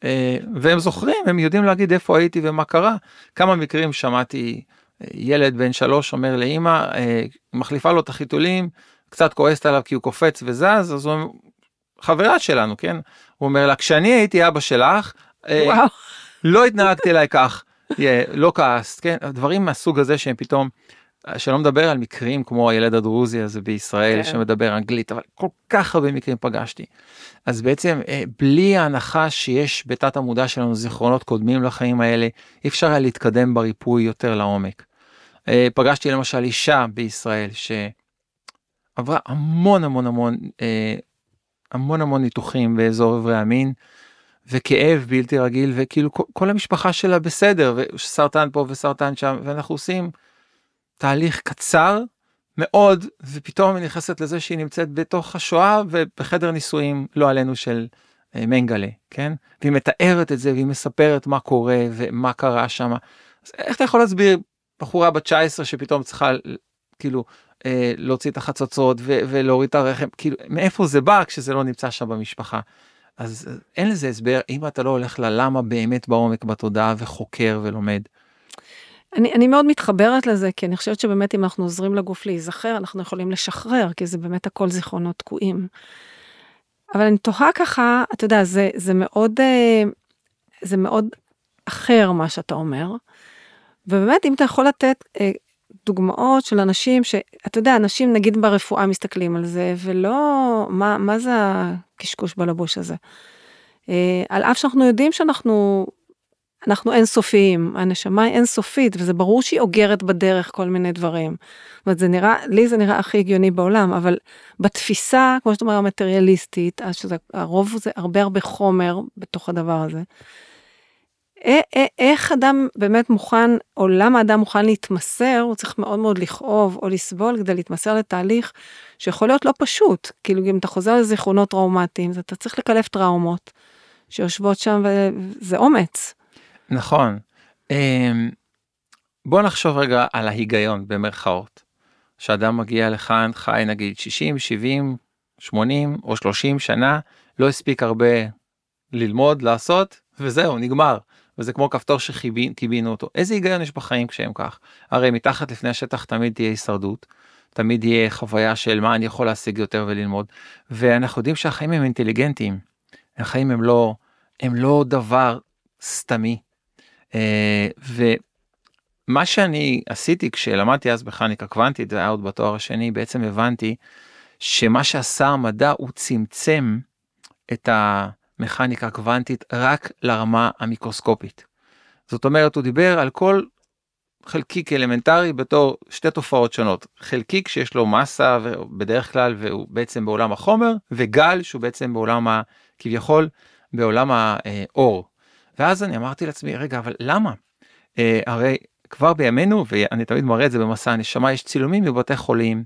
אה, והם זוכרים הם יודעים להגיד איפה הייתי ומה קרה כמה מקרים שמעתי אה, ילד בן שלוש אומר לאמא אה, מחליפה לו את החיתולים קצת כועסת עליו כי הוא קופץ וזז אז הוא חברה שלנו כן הוא אומר לה כשאני הייתי אבא שלך וואו. לא התנהגתי אליי כך לא כעס, כן, דברים מהסוג הזה שהם פתאום, שלא מדבר על מקרים כמו הילד הדרוזי הזה בישראל כן. שמדבר אנגלית, אבל כל כך הרבה מקרים פגשתי. אז בעצם אה, בלי ההנחה שיש בתת המודע שלנו זיכרונות קודמים לחיים האלה, אי אפשר היה להתקדם בריפוי יותר לעומק. אה, פגשתי למשל אישה בישראל שעברה המון המון המון אה, המון המון ניתוחים באזור אברי המין. וכאב בלתי רגיל וכאילו כל, המשפחה שלה בסדר וסרטן פה וסרטן שם ואנחנו עושים תהליך קצר מאוד ופתאום היא נכנסת לזה שהיא נמצאת בתוך השואה ובחדר נישואים לא עלינו של אה, מנגלה כן והיא מתארת את זה והיא מספרת מה קורה ומה קרה שם. איך אתה יכול להסביר בחורה בת 19 שפתאום צריכה כאילו אה, להוציא את החצוצרות ולהוריד את הרחם, כאילו מאיפה זה בא כשזה לא נמצא שם במשפחה. אז אה, אין לזה הסבר אם אתה לא הולך ללמה באמת בעומק בתודעה וחוקר ולומד. אני, אני מאוד מתחברת לזה, כי אני חושבת שבאמת אם אנחנו עוזרים לגוף להיזכר, אנחנו יכולים לשחרר, כי זה באמת הכל זיכרונות תקועים. אבל אני תוהה ככה, אתה יודע, זה, זה מאוד, אה, זה מאוד אחר מה שאתה אומר. ובאמת, אם אתה יכול לתת אה, דוגמאות של אנשים שאתה יודע, אנשים נגיד ברפואה מסתכלים על זה, ולא, מה, מה זה הקשקוש בלבוש הזה? אה, על אף שאנחנו יודעים שאנחנו אנחנו אינסופיים, הנשמה היא אינסופית, וזה ברור שהיא אוגרת בדרך כל מיני דברים. זאת אומרת, זה נראה, לי זה נראה הכי הגיוני בעולם, אבל בתפיסה, כמו שאתה אומר, המטריאליסטית, אז שזה, הרוב זה הרבה הרבה חומר בתוך הדבר הזה. איך אדם באמת מוכן, או למה אדם מוכן להתמסר, הוא צריך מאוד מאוד לכאוב או לסבול כדי להתמסר לתהליך שיכול להיות לא פשוט. כאילו, אם אתה חוזר לזיכרונות טראומטיים, אתה צריך לקלף טראומות שיושבות שם, וזה אומץ. נכון. אמ, בוא נחשוב רגע על ההיגיון במרכאות. שאדם מגיע לכאן חי נגיד 60, 70, 80 או 30 שנה, לא הספיק הרבה ללמוד, לעשות, וזהו, נגמר. וזה כמו כפתור שכיבינו אותו. איזה היגיון יש בחיים כשהם כך? הרי מתחת לפני השטח תמיד תהיה הישרדות, תמיד יהיה חוויה של מה אני יכול להשיג יותר וללמוד, ואנחנו יודעים שהחיים הם אינטליגנטיים. החיים הם לא, הם לא דבר סתמי, אה, ומה שאני עשיתי כשלמדתי אז בכניקה קוונטית, זה היה עוד בתואר השני, בעצם הבנתי שמה שעשה המדע הוא צמצם את המכניקה הקוונטית רק לרמה המיקרוסקופית. זאת אומרת, הוא דיבר על כל חלקיק אלמנטרי בתור שתי תופעות שונות. חלקיק שיש לו מסה בדרך כלל והוא בעצם בעולם החומר, וגל שהוא בעצם בעולם ה... כביכול בעולם האור. ואז אני אמרתי לעצמי, רגע, אבל למה? אה, הרי כבר בימינו, ואני תמיד מראה את זה במסע הנשמה, יש צילומים בבתי חולים,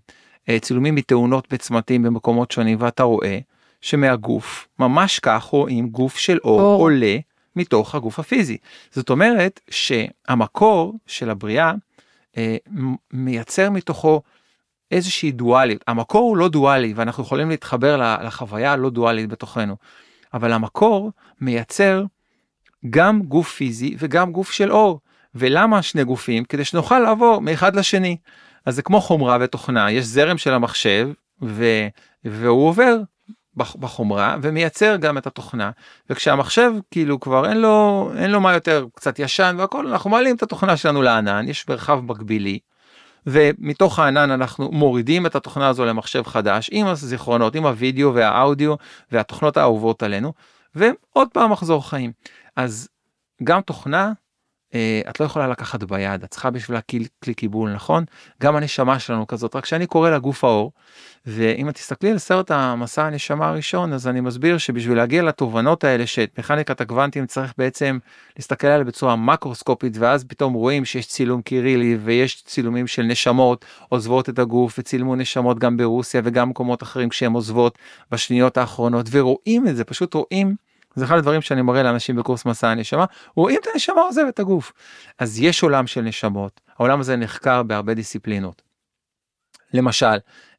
אה, צילומים מתאונות בצמתים במקומות שונים, ואתה רואה שמהגוף, ממש כך רואים גוף של אור, אור. עולה מתוך הגוף הפיזי. זאת אומרת שהמקור של הבריאה אה, מייצר מתוכו איזושהי דואליות. המקור הוא לא דואלי ואנחנו יכולים להתחבר לחוויה הלא דואלית בתוכנו, אבל המקור מייצר גם גוף פיזי וגם גוף של אור. ולמה שני גופים? כדי שנוכל לעבור מאחד לשני. אז זה כמו חומרה ותוכנה, יש זרם של המחשב ו... והוא עובר בחומרה ומייצר גם את התוכנה. וכשהמחשב כאילו כבר אין לו אין לו מה יותר קצת ישן והכל אנחנו מעלים את התוכנה שלנו לענן יש מרחב מקבילי ומתוך הענן אנחנו מורידים את התוכנה הזו למחשב חדש עם הזיכרונות עם הוידאו והאודיו והתוכנות האהובות עלינו ועוד פעם מחזור חיים. אז גם תוכנה את לא יכולה לקחת ביד את צריכה בשבילה כלי קיבול נכון? גם הנשמה שלנו כזאת רק שאני קורא לה גוף האור ואם את תסתכלי על סרט המסע הנשמה הראשון אז אני מסביר שבשביל להגיע לתובנות האלה שאת מכניקת הקוונטים צריך בעצם להסתכל עליה בצורה מקרוסקופית ואז פתאום רואים שיש צילום קירילי ויש צילומים של נשמות עוזבות את הגוף וצילמו נשמות גם ברוסיה וגם מקומות אחרים כשהן עוזבות בשניות האחרונות ורואים את זה פשוט רואים זה אחד הדברים שאני מראה לאנשים בקורס מסע הנשמה, רואים את הנשמה עוזבת את הגוף. אז יש עולם של נשמות, העולם הזה נחקר בהרבה דיסציפלינות. למשל,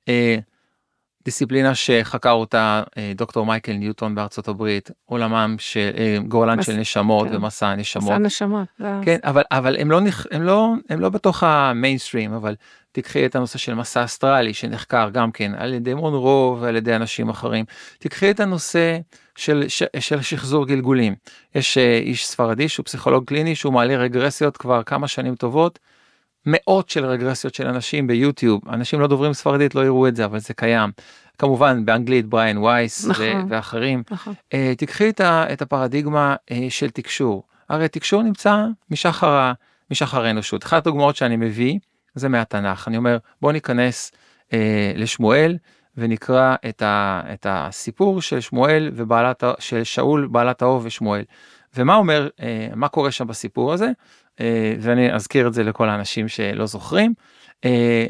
אה, דיסציפלינה שחקר אותה אה, דוקטור מייקל ניוטון בארצות הברית, עולמם של אה, גורלן מס... של נשמות כן. ומסע הנשמות. מסע נשמות. כן, אבל, אבל הם, לא, הם, לא, הם לא בתוך המיינסטרים, אבל תקחי את הנושא של מסע אסטרלי שנחקר גם כן על ידי מונרו ועל ידי אנשים אחרים. תקחי את הנושא של, של, של שחזור גלגולים. יש אה, איש ספרדי שהוא פסיכולוג קליני שהוא מעלה רגרסיות כבר כמה שנים טובות. מאות של רגרסיות של אנשים ביוטיוב אנשים לא דוברים ספרדית לא יראו את זה אבל זה קיים כמובן באנגלית בריין וייס נכון, ואחרים נכון. Uh, תקחי את, ה, את הפרדיגמה uh, של תקשור הרי תקשור נמצא משחר משחר האנושות אחת הדוגמאות שאני מביא זה מהתנ"ך. אני אומר בוא ניכנס uh, לשמואל ונקרא את, ה, את הסיפור של שמואל ובעלת של שאול בעלת האוב ושמואל. ומה אומר uh, מה קורה שם בסיפור הזה? אה, ואני אזכיר את זה לכל האנשים שלא זוכרים. אה,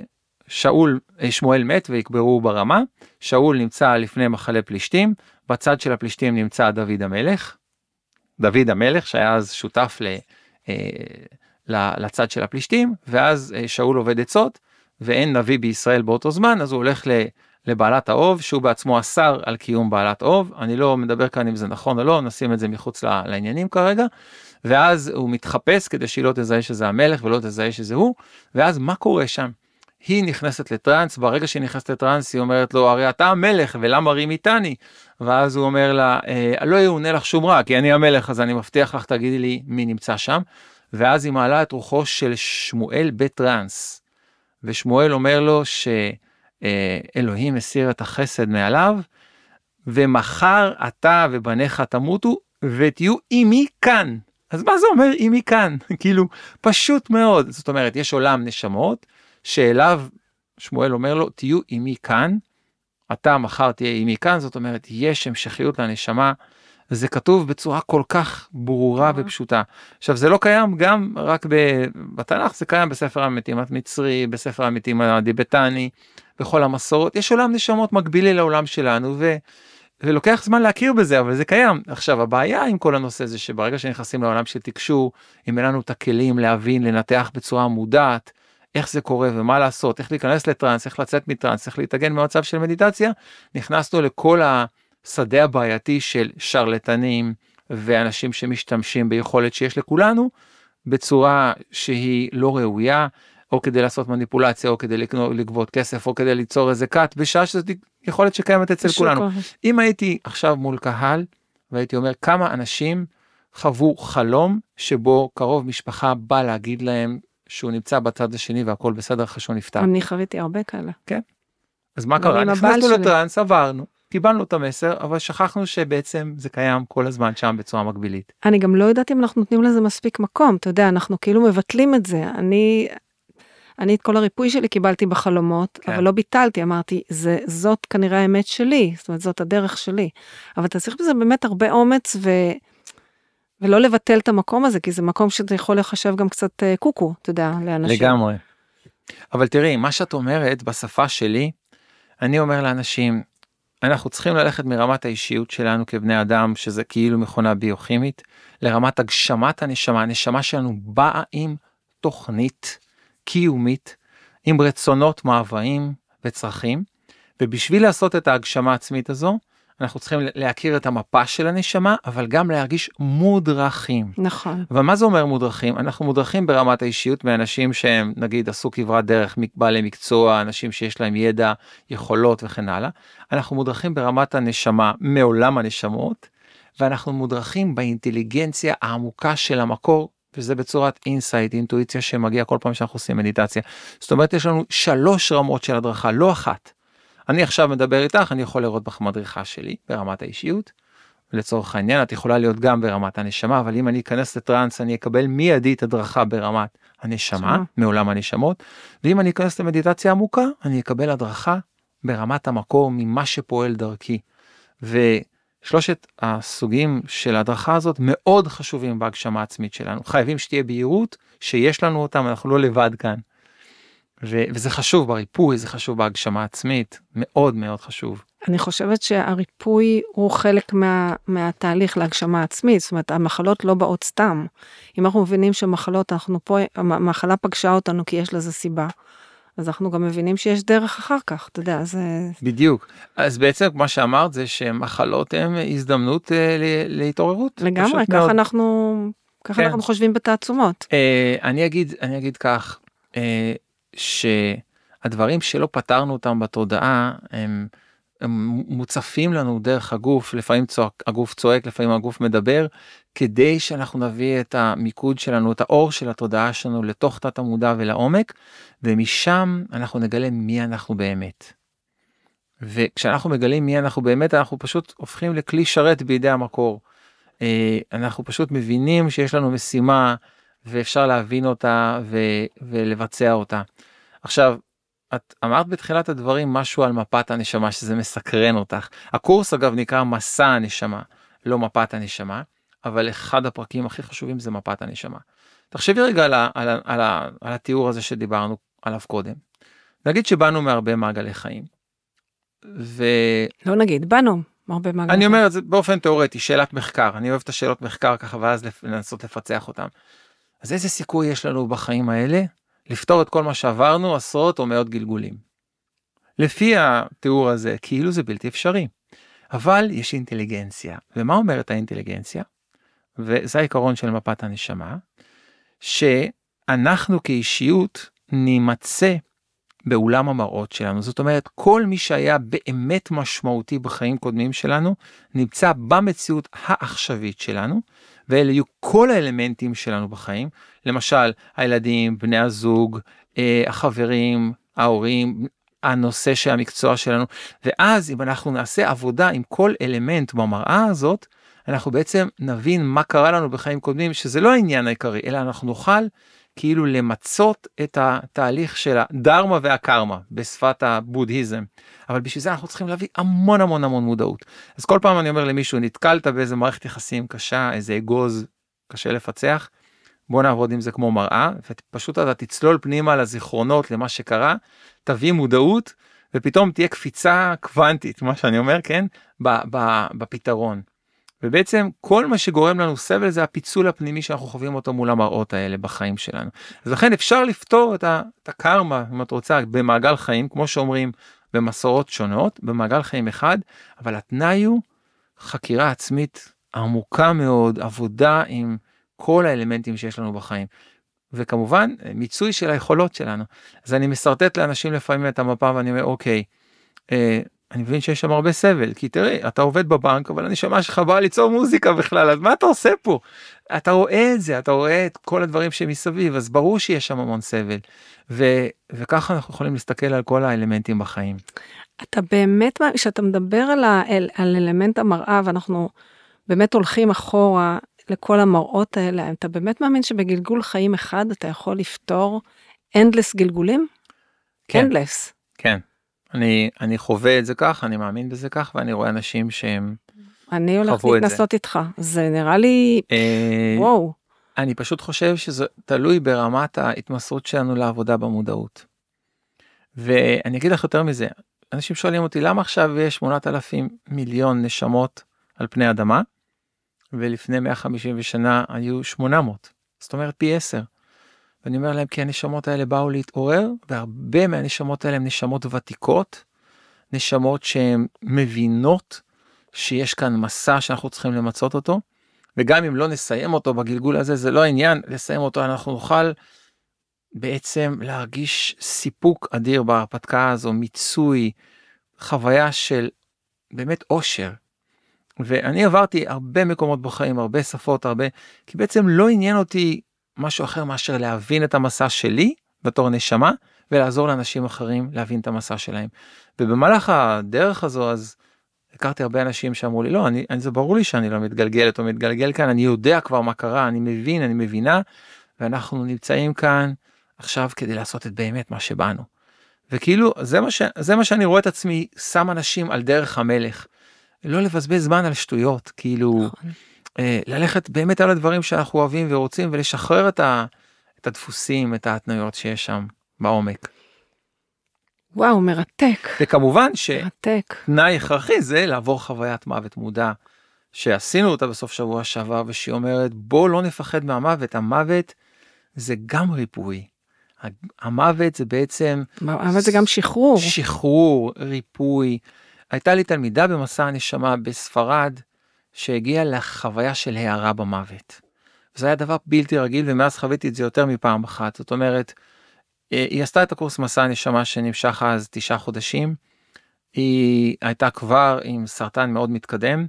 שאול, אה, שמואל מת ויקברו ברמה, שאול נמצא לפני מחנה פלישתים, בצד של הפלישתים נמצא דוד המלך, דוד המלך שהיה אז שותף ל, לצד של הפלישתים, ואז אה, שאול עובד עצות, ואין נביא בישראל באותו זמן, אז הוא הולך לבעלת האוב, שהוא בעצמו אסר על קיום בעלת אוב, אני לא מדבר כאן אם זה נכון או לא, נשים את זה מחוץ לעניינים כרגע, ואז הוא מתחפש כדי שהיא לא תזהה שזה המלך ולא תזהה שזה הוא, ואז מה קורה שם? היא נכנסת לטראנס, ברגע שהיא נכנסת לטראנס היא אומרת לו, הרי אתה המלך ולמה רים איתני? ואז הוא אומר לה, אה, לא יאונה לך שום רע, כי אני המלך, אז אני מבטיח לך, תגידי לי מי נמצא שם. ואז היא מעלה את רוחו של שמואל בטראנס. ושמואל אומר לו שאלוהים הסיר את החסד מעליו, ומחר אתה ובניך תמותו ותהיו עימי כאן. אז מה זה אומר עימי כאן? כאילו, פשוט מאוד. זאת אומרת, יש עולם נשמות, שאליו שמואל אומר לו, תהיו עימי כאן, אתה מחר תהיה עימי כאן, זאת אומרת, יש המשכיות לנשמה, וזה כתוב בצורה כל כך ברורה ופשוטה. עכשיו, זה לא קיים גם רק בתנ"ך, זה קיים בספר המתים המצרי, בספר המתים הדיבטני, בכל המסורות, יש עולם נשמות מקבילי לעולם שלנו, ו... ולוקח זמן להכיר בזה אבל זה קיים. עכשיו הבעיה עם כל הנושא זה שברגע שנכנסים לעולם של תקשור אם אין לנו את הכלים להבין לנתח בצורה מודעת איך זה קורה ומה לעשות, איך להיכנס לטראנס, איך לצאת מטראנס, איך להתאגן במצב של מדיטציה, נכנסנו לכל השדה הבעייתי של שרלטנים ואנשים שמשתמשים ביכולת שיש לכולנו בצורה שהיא לא ראויה, או כדי לעשות מניפולציה, או כדי לגבות כסף, או כדי ליצור איזה כת, בשעה שזאת יכולת שקיימת אצל כולנו. אם הייתי עכשיו מול קהל, והייתי אומר כמה אנשים חוו חלום שבו קרוב משפחה בא להגיד להם שהוא נמצא בצד השני והכל בסדר אחרי שהוא נפטר. אני חוויתי הרבה כאלה. כן. אז מה קרה? נכנסנו לטראנס, עברנו, קיבלנו את המסר, אבל שכחנו שבעצם זה קיים כל הזמן שם בצורה מקבילית. אני גם לא יודעת אם אנחנו נותנים לזה מספיק מקום, אתה יודע, אנחנו כאילו מבטלים את זה. אני, אני את כל הריפוי שלי קיבלתי בחלומות, כן. אבל לא ביטלתי, אמרתי, זה, זאת כנראה האמת שלי, זאת אומרת, זאת הדרך שלי. אבל אתה צריך בזה באמת הרבה אומץ ו... ולא לבטל את המקום הזה, כי זה מקום שאתה יכול לחשב גם קצת אה, קוקו, אתה יודע, לאנשים. לגמרי. אבל תראי, מה שאת אומרת בשפה שלי, אני אומר לאנשים, אנחנו צריכים ללכת מרמת האישיות שלנו כבני אדם, שזה כאילו מכונה ביוכימית, לרמת הגשמת הנשמה. הנשמה שלנו באה עם תוכנית קיומית, עם רצונות, מאוויים וצרכים, ובשביל לעשות את ההגשמה העצמית הזו, אנחנו צריכים להכיר את המפה של הנשמה, אבל גם להרגיש מודרכים. נכון. אבל מה זה אומר מודרכים? אנחנו מודרכים ברמת האישיות מאנשים שהם נגיד עשו כברת דרך, בעלי מקצוע, אנשים שיש להם ידע, יכולות וכן הלאה. אנחנו מודרכים ברמת הנשמה מעולם הנשמות, ואנחנו מודרכים באינטליגנציה העמוקה של המקור, וזה בצורת insight, אינטואיציה שמגיע כל פעם שאנחנו עושים מדיטציה. זאת אומרת, יש לנו שלוש רמות של הדרכה, לא אחת. אני עכשיו מדבר איתך, אני יכול לראות בך מדריכה שלי ברמת האישיות. לצורך העניין את יכולה להיות גם ברמת הנשמה אבל אם אני אכנס לטראנס אני אקבל מיידית הדרכה ברמת הנשמה מעולם הנשמות ואם אני אכנס למדיטציה עמוקה אני אקבל הדרכה ברמת המקור ממה שפועל דרכי. ושלושת הסוגים של ההדרכה הזאת מאוד חשובים בהגשמה העצמית שלנו חייבים שתהיה בהירות שיש לנו אותם אנחנו לא לבד כאן. ו- וזה חשוב בריפוי, זה חשוב בהגשמה עצמית, מאוד מאוד חשוב. אני חושבת שהריפוי הוא חלק מה, מהתהליך להגשמה עצמית, זאת אומרת המחלות לא באות סתם. אם אנחנו מבינים שמחלות, אנחנו פה, המחלה פגשה אותנו כי יש לזה סיבה. אז אנחנו גם מבינים שיש דרך אחר כך, אתה יודע, זה... בדיוק. אז בעצם מה שאמרת זה שמחלות הן הזדמנות אה, להתעוררות. לגמרי, ככה מאוד. אנחנו, ככה כן. אנחנו חושבים בתעצומות. אה, אני אגיד, אני אגיד כך, אה, שהדברים שלא פתרנו אותם בתודעה הם, הם מוצפים לנו דרך הגוף לפעמים צועק, הגוף צועק לפעמים הגוף מדבר כדי שאנחנו נביא את המיקוד שלנו את האור של התודעה שלנו לתוך תת המודע ולעומק ומשם אנחנו נגלה מי אנחנו באמת. וכשאנחנו מגלים מי אנחנו באמת אנחנו פשוט הופכים לכלי שרת בידי המקור. אה, אנחנו פשוט מבינים שיש לנו משימה ואפשר להבין אותה ו- ולבצע אותה. עכשיו, את אמרת בתחילת הדברים משהו על מפת הנשמה שזה מסקרן אותך. הקורס אגב נקרא מסע הנשמה, לא מפת הנשמה, אבל אחד הפרקים הכי חשובים זה מפת הנשמה. תחשבי רגע על, על, על, על, על התיאור הזה שדיברנו עליו קודם. נגיד שבאנו מהרבה מעגלי חיים. ו... לא נגיד, באנו מהרבה מעגלי חיים. אני אומר את זה באופן תיאורטי, שאלת מחקר, אני אוהב את השאלות מחקר ככה ואז לנסות לפצח אותם. אז איזה סיכוי יש לנו בחיים האלה לפתור את כל מה שעברנו עשרות או מאות גלגולים. לפי התיאור הזה, כאילו זה בלתי אפשרי. אבל יש אינטליגנציה. ומה אומרת האינטליגנציה? וזה העיקרון של מפת הנשמה, שאנחנו כאישיות נימצא באולם המראות שלנו. זאת אומרת, כל מי שהיה באמת משמעותי בחיים קודמים שלנו, נמצא במציאות העכשווית שלנו, ואלה יהיו כל האלמנטים שלנו בחיים, למשל, הילדים, בני הזוג, אה, החברים, ההורים, הנושא של המקצוע שלנו, ואז אם אנחנו נעשה עבודה עם כל אלמנט במראה הזאת, אנחנו בעצם נבין מה קרה לנו בחיים קודמים, שזה לא העניין העיקרי, אלא אנחנו נוכל כאילו למצות את התהליך של הדרמה והקרמה בשפת הבודהיזם. אבל בשביל זה אנחנו צריכים להביא המון המון המון מודעות. אז כל פעם אני אומר למישהו, נתקלת באיזה מערכת יחסים קשה, איזה אגוז קשה לפצח, בוא נעבוד עם זה כמו מראה, ופשוט אתה תצלול פנימה לזיכרונות, למה שקרה, תביא מודעות, ופתאום תהיה קפיצה קוונטית, מה שאני אומר, כן, בפתרון. ובעצם כל מה שגורם לנו סבל זה הפיצול הפנימי שאנחנו חווים אותו מול המראות האלה בחיים שלנו. אז לכן אפשר לפתור את, את הקרמה, אם את רוצה, במעגל חיים, כמו שאומרים במסורות שונות, במעגל חיים אחד, אבל התנאי הוא חקירה עצמית עמוקה מאוד, עבודה עם כל האלמנטים שיש לנו בחיים. וכמובן מיצוי של היכולות שלנו. אז אני משרטט לאנשים לפעמים את המפה ואני אומר אוקיי, אה, אני מבין שיש שם הרבה סבל כי תראה אתה עובד בבנק אבל אני שומע שלך בא ליצור מוזיקה בכלל אז מה אתה עושה פה. אתה רואה את זה אתה רואה את כל הדברים שמסביב אז ברור שיש שם המון סבל. ו, וככה אנחנו יכולים להסתכל על כל האלמנטים בחיים. אתה באמת כשאתה מדבר על, ה, על אלמנט המראה ואנחנו באמת הולכים אחורה לכל המראות האלה אתה באמת מאמין שבגלגול חיים אחד אתה יכול לפתור אנדלס גלגולים? כן. Endless. כן. אני אני חווה את זה כך אני מאמין בזה כך ואני רואה אנשים שהם. אני הולכת להתנסות איתך זה נראה לי אה, וואו. אני פשוט חושב שזה תלוי ברמת ההתמסרות שלנו לעבודה במודעות. ואני אגיד לך יותר מזה אנשים שואלים אותי למה עכשיו יש 8,000 מיליון נשמות על פני אדמה ולפני 150 שנה היו 800 זאת אומרת פי 10. ואני אומר להם כי הנשמות האלה באו להתעורר והרבה מהנשמות האלה הן נשמות ותיקות, נשמות שהן מבינות שיש כאן מסע שאנחנו צריכים למצות אותו, וגם אם לא נסיים אותו בגלגול הזה זה לא העניין לסיים אותו אנחנו נוכל בעצם להרגיש סיפוק אדיר בהרפתקה הזו מיצוי חוויה של באמת אושר. ואני עברתי הרבה מקומות בחיים הרבה שפות הרבה כי בעצם לא עניין אותי משהו אחר מאשר להבין את המסע שלי בתור נשמה ולעזור לאנשים אחרים להבין את המסע שלהם. ובמהלך הדרך הזו אז הכרתי הרבה אנשים שאמרו לי לא אני, אני זה ברור לי שאני לא מתגלגלת או מתגלגל כאן אני יודע כבר מה קרה אני מבין אני מבינה ואנחנו נמצאים כאן עכשיו כדי לעשות את באמת מה שבאנו. וכאילו זה מה, ש, זה מה שאני רואה את עצמי שם אנשים על דרך המלך. לא לבזבז זמן על שטויות כאילו. אה, ללכת באמת על הדברים שאנחנו אוהבים ורוצים ולשחרר את, ה, את הדפוסים, את ההתניות שיש שם בעומק. וואו, מרתק. וכמובן שתנאי הכרחי זה לעבור חוויית מוות מודע, שעשינו אותה בסוף שבוע שעבר, ושהיא אומרת בוא לא נפחד מהמוות, המוות זה גם ריפוי. המוות זה בעצם... המוות זה גם שחרור. שחרור, ריפוי. הייתה לי תלמידה במסע הנשמה בספרד, שהגיע לחוויה של הערה במוות. זה היה דבר בלתי רגיל ומאז חוויתי את זה יותר מפעם אחת זאת אומרת אה, היא עשתה את הקורס מסע הנשמה שנמשך אז תשעה חודשים. היא הייתה כבר עם סרטן מאוד מתקדם.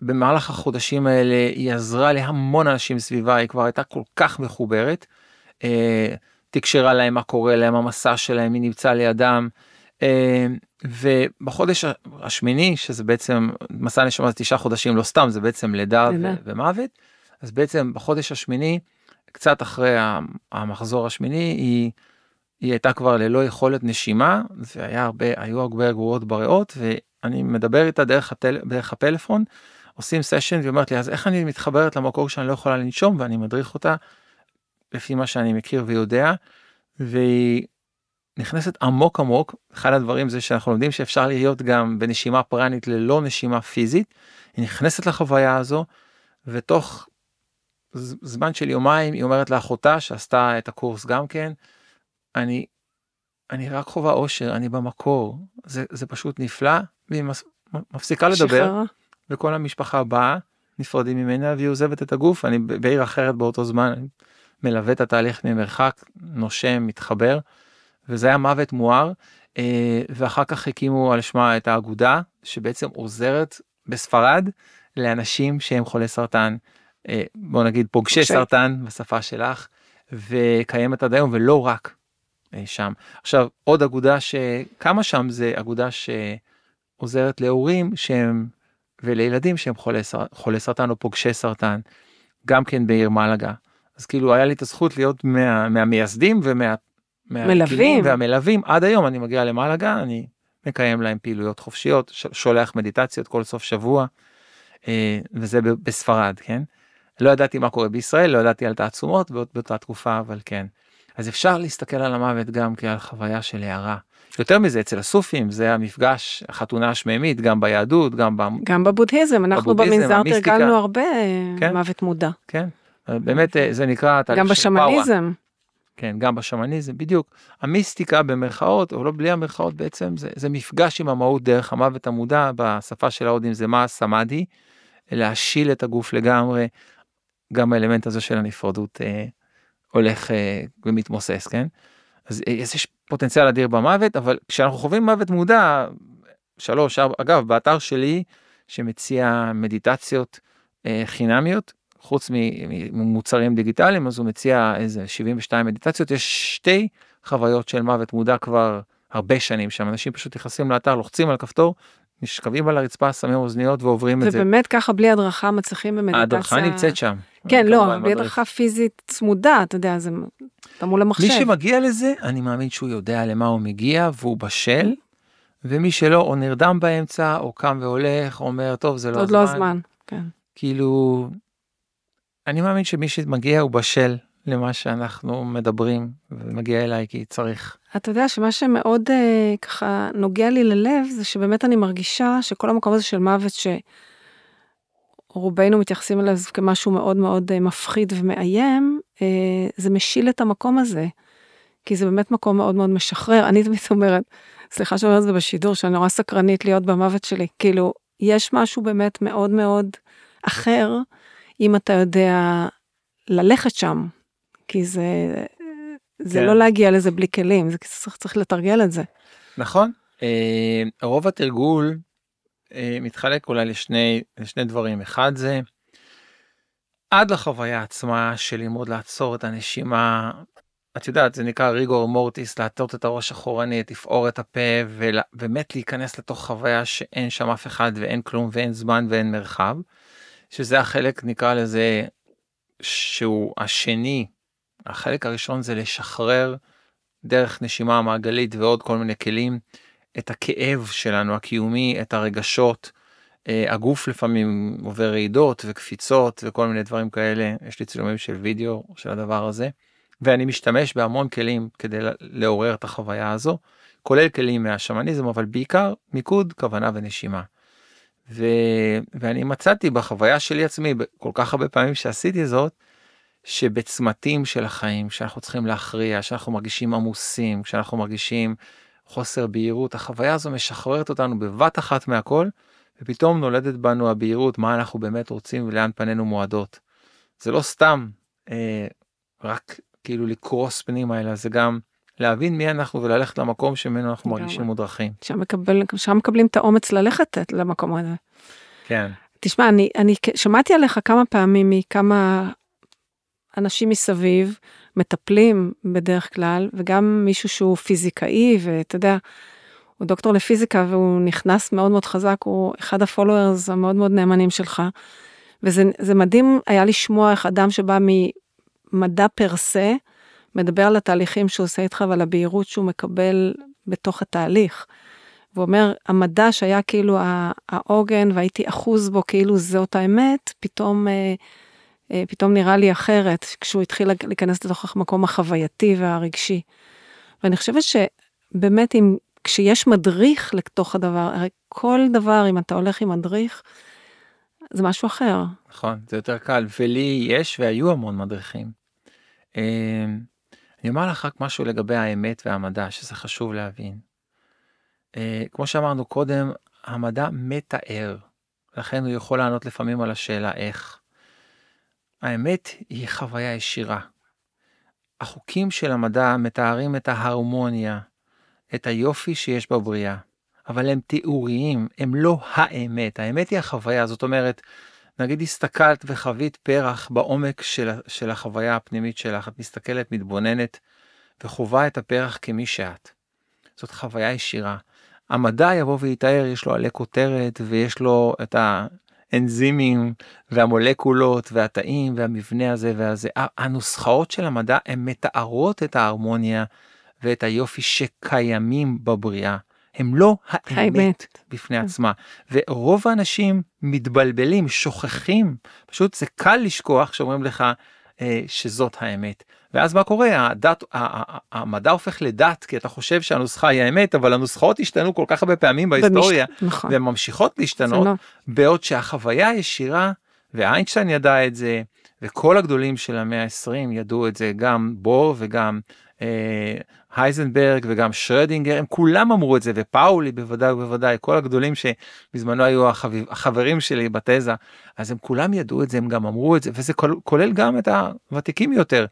במהלך החודשים האלה היא עזרה להמון אנשים סביבה היא כבר הייתה כל כך מחוברת. אה, תקשרה להם מה קורה להם המסע שלהם היא נמצאה לידם. ובחודש השמיני שזה בעצם מסע נשמה זה תשעה חודשים לא סתם זה בעצם לידה ו- ומוות אז בעצם בחודש השמיני קצת אחרי המחזור השמיני היא, היא הייתה כבר ללא יכולת נשימה והיה הרבה היו הרבה גרורות בריאות ואני מדבר איתה דרך, הטל, דרך הפלאפון עושים סשן והיא אומרת לי אז איך אני מתחברת למקור שאני לא יכולה לנשום ואני מדריך אותה לפי מה שאני מכיר ויודע. והיא נכנסת עמוק עמוק אחד הדברים זה שאנחנו לומדים שאפשר להיות גם בנשימה פרנית ללא נשימה פיזית. היא נכנסת לחוויה הזו ותוך זמן של יומיים, היא אומרת לאחותה שעשתה את הקורס גם כן, אני, אני רק חווה אושר, אני במקור, זה, זה פשוט נפלא, והיא מס, מפסיקה לדבר, שחררה. וכל המשפחה באה, נפרדים ממנה, והיא עוזבת את הגוף, אני בעיר אחרת באותו זמן, מלווה את התהליך ממרחק, נושם, מתחבר, וזה היה מוות מואר, אה, ואחר כך הקימו על שמה את האגודה, שבעצם עוזרת בספרד לאנשים שהם חולי סרטן, אה, בוא נגיד פוגשי פוגשי. סרטן בשפה שלך, וקיימת עד היום, ולא רק אה, שם. עכשיו, עוד אגודה שקמה שם זה אגודה שעוזרת להורים שהם, ולילדים שהם חולי, סר, חולי סרטן או פוגשי סרטן, גם כן בעיר מלגה. אז כאילו היה לי את הזכות להיות מה, מהמייסדים ומה... מלווים. והמלווים עד היום אני מגיע למלגה אני מקיים להם פעילויות חופשיות שולח מדיטציות כל סוף שבוע אה, וזה בספרד כן. לא ידעתי מה קורה בישראל לא ידעתי על תעצומות באות- באותה תקופה אבל כן. אז אפשר להסתכל על המוות גם כעל חוויה של הערה. יותר מזה אצל הסופים זה המפגש החתונה השמימית גם ביהדות גם ב... גם בבודהיזם, אנחנו בבודהיזם, במנזר. תרגלנו הרבה כן. מוות מודע. כן. באמת אה, זה נקרא גם. בשמניזם. כן, גם בשמניזם, בדיוק. המיסטיקה במרכאות, או לא בלי המרכאות בעצם, זה, זה מפגש עם המהות דרך המוות המודע, בשפה של ההודים זה מה סמאדי, להשיל את הגוף לגמרי, גם האלמנט הזה של הנפרדות אה, הולך אה, ומתמוסס, כן? אז אה, יש פוטנציאל אדיר במוות, אבל כשאנחנו חווים מוות מודע, שלוש, ארבע, אגב, באתר שלי, שמציע מדיטציות אה, חינמיות, חוץ ממוצרים דיגיטליים, אז הוא מציע איזה 72 מדיטציות, יש שתי חוויות של מוות מודע כבר הרבה שנים שם, אנשים פשוט נכנסים לאתר, לוחצים על כפתור, נשכבים על הרצפה, שמים אוזניות ועוברים את זה. ובאמת ככה בלי הדרכה מצליחים במדיטציה. ההדרכה נמצאת שם. כן, לא, בלי. הדרכה פיזית צמודה, אתה יודע, זה אתה מול המחשב. מי שמגיע לזה, אני מאמין שהוא יודע למה הוא מגיע והוא בשל, ומי שלא, או נרדם באמצע, או קם והולך, או אומר, טוב, זה לא עוד הזמן. לא הזמן, כן. כאילו, אני מאמין שמי שמגיע הוא בשל למה שאנחנו מדברים, ומגיע אליי כי צריך. אתה יודע שמה שמאוד אה, ככה נוגע לי ללב זה שבאמת אני מרגישה שכל המקום הזה של מוות שרובנו מתייחסים אליו כמשהו מאוד מאוד אה, מפחיד ומאיים, אה, זה משיל את המקום הזה. כי זה באמת מקום מאוד מאוד משחרר. אני תמיד אומרת, סליחה שאני אומרת את זה בשידור, שאני נורא סקרנית להיות במוות שלי. כאילו, יש משהו באמת מאוד מאוד אחר, אם אתה יודע ללכת שם. כי זה, זה כן. לא להגיע לזה בלי כלים, זה צריך, צריך לתרגל את זה. נכון. אה, רוב התרגול אה, מתחלק אולי לשני, לשני דברים. אחד זה עד לחוויה עצמה של ללמוד לעצור את הנשימה. את יודעת, זה נקרא ריגור מורטיס, להטות את הראש אחורנית, לפעור את הפה ובאמת להיכנס לתוך חוויה שאין שם אף אחד ואין כלום ואין זמן ואין מרחב. שזה החלק נקרא לזה שהוא השני. החלק הראשון זה לשחרר דרך נשימה מעגלית ועוד כל מיני כלים את הכאב שלנו הקיומי, את הרגשות. אה, הגוף לפעמים עובר רעידות וקפיצות וכל מיני דברים כאלה. יש לי צילומים של וידאו של הדבר הזה. ואני משתמש בהמון כלים כדי לעורר את החוויה הזו, כולל כלים מהשמניזם, אבל בעיקר מיקוד, כוונה ונשימה. ו... ואני מצאתי בחוויה שלי עצמי, כל כך הרבה פעמים שעשיתי זאת, שבצמתים של החיים, שאנחנו צריכים להכריע, שאנחנו מרגישים עמוסים, כשאנחנו מרגישים חוסר בהירות, החוויה הזו משחררת אותנו בבת אחת מהכל, ופתאום נולדת בנו הבהירות, מה אנחנו באמת רוצים ולאן פנינו מועדות. זה לא סתם אה, רק כאילו לקרוס פנימה, אלא זה גם להבין מי אנחנו וללכת למקום שממנו אנחנו. מרגישים מודרכים. שם, מקבל, שם מקבלים את האומץ ללכת למקום הזה. כן. תשמע, אני, אני שמעתי עליך כמה פעמים מכמה אנשים מסביב, מטפלים בדרך כלל, וגם מישהו שהוא פיזיקאי, ואתה יודע, הוא דוקטור לפיזיקה והוא נכנס מאוד מאוד חזק, הוא אחד הפולוורס המאוד מאוד נאמנים שלך. וזה זה מדהים היה לשמוע איך אדם שבא ממדע פר סה, מדבר על התהליכים שהוא עושה איתך ועל הבהירות שהוא מקבל בתוך התהליך. והוא אומר, המדע שהיה כאילו העוגן והייתי אחוז בו כאילו זאת האמת, פתאום, אה, אה, פתאום נראה לי אחרת, כשהוא התחיל להיכנס לתוך המקום החווייתי והרגשי. ואני חושבת שבאמת אם, כשיש מדריך לתוך הדבר, הרי כל דבר, אם אתה הולך עם מדריך, זה משהו אחר. נכון, זה יותר קל, ולי יש והיו המון מדריכים. אני אומר לך רק משהו לגבי האמת והמדע, שזה חשוב להבין. אה, כמו שאמרנו קודם, המדע מתאר, לכן הוא יכול לענות לפעמים על השאלה איך. האמת היא חוויה ישירה. החוקים של המדע מתארים את ההרמוניה, את היופי שיש בבריאה, אבל הם תיאוריים, הם לא האמת. האמת היא החוויה, זאת אומרת, נגיד הסתכלת וחווית פרח בעומק של, של החוויה הפנימית שלך, את מסתכלת, מתבוננת, וחווה את הפרח כמי שאת. זאת חוויה ישירה. המדע יבוא ויתאר, יש לו עלי כותרת ויש לו את האנזימים והמולקולות והתאים והמבנה הזה והזה. הנוסחאות של המדע הן מתארות את ההרמוניה ואת היופי שקיימים בבריאה. הם לא האמת, האמת. בפני. עצמה. ורוב האנשים מתבלבלים, שוכחים, פשוט זה קל לשכוח שאומרים לך אה, שזאת האמת. ואז מה קורה? הדת, המדע הופך לדת, כי אתה חושב שהנוסחה היא האמת, אבל הנוסחאות השתנו כל כך הרבה פעמים בהיסטוריה, במש... נכון. והן ממשיכות להשתנות, לא. בעוד שהחוויה הישירה, ואיינשטיין ידע את זה, וכל הגדולים של המאה ה-20 ידעו את זה, גם בור וגם הייזנברג וגם שרדינגר, הם כולם אמרו את זה, ופאולי בוודאי ובוודאי, כל הגדולים שבזמנו היו החביב, החברים שלי בתזה, אז הם כולם ידעו את זה, הם גם אמרו את זה, וזה כולל גם את הוותיקים יותר.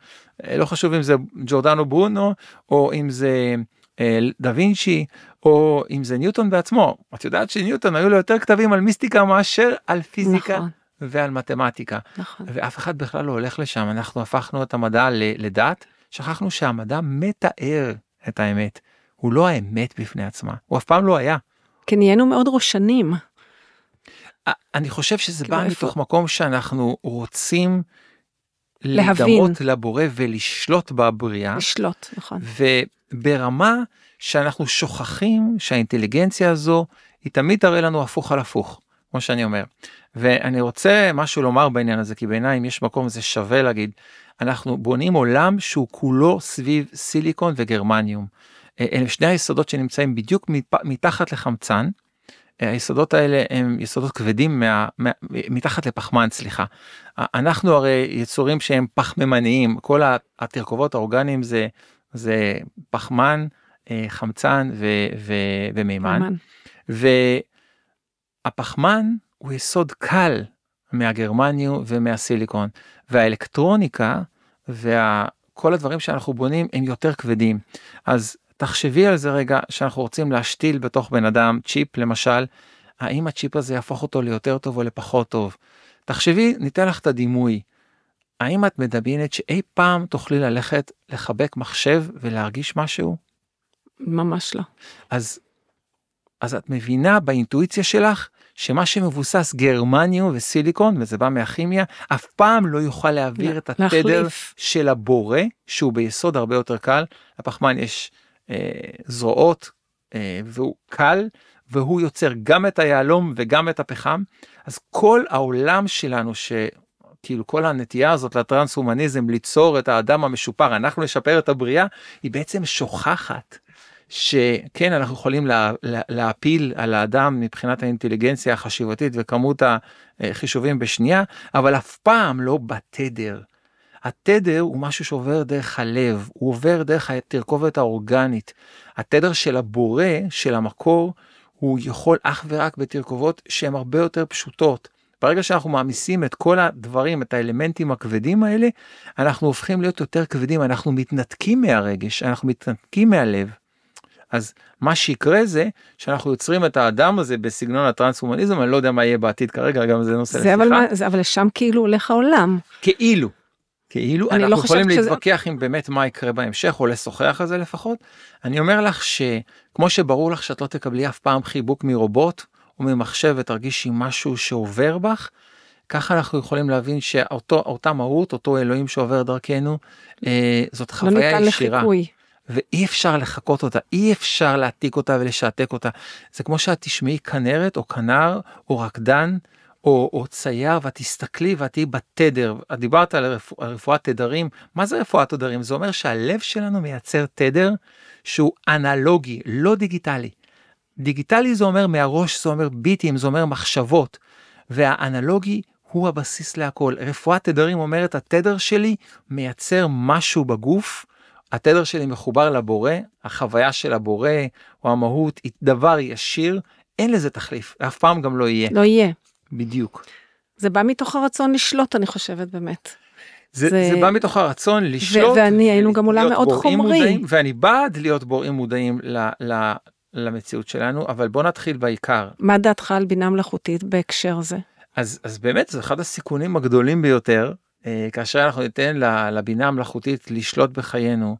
אה, לא חשוב אם זה ג'ורדנו ברונו, או אם זה אה, דה וינצ'י, או אם זה ניוטון בעצמו. את יודעת שניוטון היו לו יותר כתבים על מיסטיקה מאשר על פיזיקה. נכון. ועל מתמטיקה נכון. ואף אחד בכלל לא הולך לשם אנחנו הפכנו את המדע לדת שכחנו שהמדע מתאר את האמת, הוא לא האמת בפני עצמה, הוא אף פעם לא היה. כי נהיינו מאוד ראשנים. אני חושב שזה בא איפה? מתוך מקום שאנחנו רוצים להדמות לבורא ולשלוט בבריאה. לשלוט, נכון. וברמה שאנחנו שוכחים שהאינטליגנציה הזו היא תמיד תראה לנו הפוך על הפוך, כמו שאני אומר. ואני רוצה משהו לומר בעניין הזה, כי בעיניי אם יש מקום זה שווה להגיד, אנחנו בונים עולם שהוא כולו סביב סיליקון וגרמניום. אה, אלה שני היסודות שנמצאים בדיוק מתחת לחמצן. אה, היסודות האלה הם יסודות כבדים מה, מה, מתחת לפחמן סליחה. אנחנו הרי יצורים שהם פחמימניים כל התרכובות האורגניים זה זה פחמן אה, חמצן ו, ו, ומימן. והפחמן הוא יסוד קל מהגרמניום ומהסיליקון והאלקטרוניקה וכל הדברים שאנחנו בונים הם יותר כבדים אז תחשבי על זה רגע שאנחנו רוצים להשתיל בתוך בן אדם צ'יפ למשל האם הצ'יפ הזה יהפוך אותו ליותר טוב או לפחות טוב. תחשבי ניתן לך את הדימוי. האם את מדמיינת שאי פעם תוכלי ללכת לחבק מחשב ולהרגיש משהו? ממש לא. אז אז את מבינה באינטואיציה שלך שמה שמבוסס גרמניום וסיליקון וזה בא מהכימיה אף פעם לא יוכל להעביר את התדר להחליף. של הבורא שהוא ביסוד הרבה יותר קל לפחמן יש אה, זרועות אה, והוא קל והוא יוצר גם את היהלום וגם את הפחם אז כל העולם שלנו ש... כאילו כל הנטייה הזאת לטרנס-הומניזם ליצור את האדם המשופר אנחנו נשפר את הבריאה היא בעצם שוכחת שכן אנחנו יכולים לה, לה, להפיל על האדם מבחינת האינטליגנציה החשיבתית וכמות החישובים בשנייה אבל אף פעם לא בתדר. התדר הוא משהו שעובר דרך הלב הוא עובר דרך התרכובת האורגנית. התדר של הבורא של המקור הוא יכול אך ורק בתרכובות שהן הרבה יותר פשוטות. ברגע שאנחנו מעמיסים את כל הדברים את האלמנטים הכבדים האלה אנחנו הופכים להיות יותר כבדים אנחנו מתנתקים מהרגש אנחנו מתנתקים מהלב. אז מה שיקרה זה שאנחנו יוצרים את האדם הזה בסגנון הטרנס-הומניזם, אני לא יודע מה יהיה בעתיד כרגע, גם זה נושא לשיחה. אבל, מה, זה, אבל לשם כאילו הולך העולם. כאילו. כאילו אנחנו לא יכולים להתווכח שזה... עם באמת מה יקרה בהמשך או לשוחח על זה לפחות. אני אומר לך שכמו שברור לך שאת לא תקבלי אף פעם חיבוק מרובוט או ממחשב ותרגישי משהו שעובר בך, ככה אנחנו יכולים להבין שאותה מהות אותו אלוהים שעובר דרכנו אה, זאת לא חוויה לא ישירה. לחיקוי. ואי אפשר לחקות אותה, אי אפשר להעתיק אותה ולשעתק אותה. זה כמו שאת תשמעי כנרת או כנר או רקדן או, או צייר ואת תסתכלי ואת תהיי בתדר. את דיברת על רפוא, רפואת תדרים, מה זה רפואת תדרים? זה אומר שהלב שלנו מייצר תדר שהוא אנלוגי, לא דיגיטלי. דיגיטלי זה אומר מהראש, זה אומר ביטים, זה אומר מחשבות. והאנלוגי הוא הבסיס להכל. רפואת תדרים אומרת התדר שלי מייצר משהו בגוף, התדר שלי מחובר לבורא, החוויה של הבורא או המהות היא דבר ישיר, אין לזה תחליף, אף פעם גם לא יהיה. לא יהיה. בדיוק. זה בא מתוך הרצון לשלוט, אני חושבת באמת. זה, זה... זה בא מתוך הרצון לשלוט. ו- ואני היינו גם עולם מאוד חומרי. מודעים, ואני בעד להיות בוראים מודעים ל, ל, למציאות שלנו, אבל בוא נתחיל בעיקר. מה דעתך על בינה מלאכותית בהקשר זה? אז, אז באמת זה אחד הסיכונים הגדולים ביותר, כאשר אנחנו ניתן לבינה המלאכותית לשלוט בחיינו,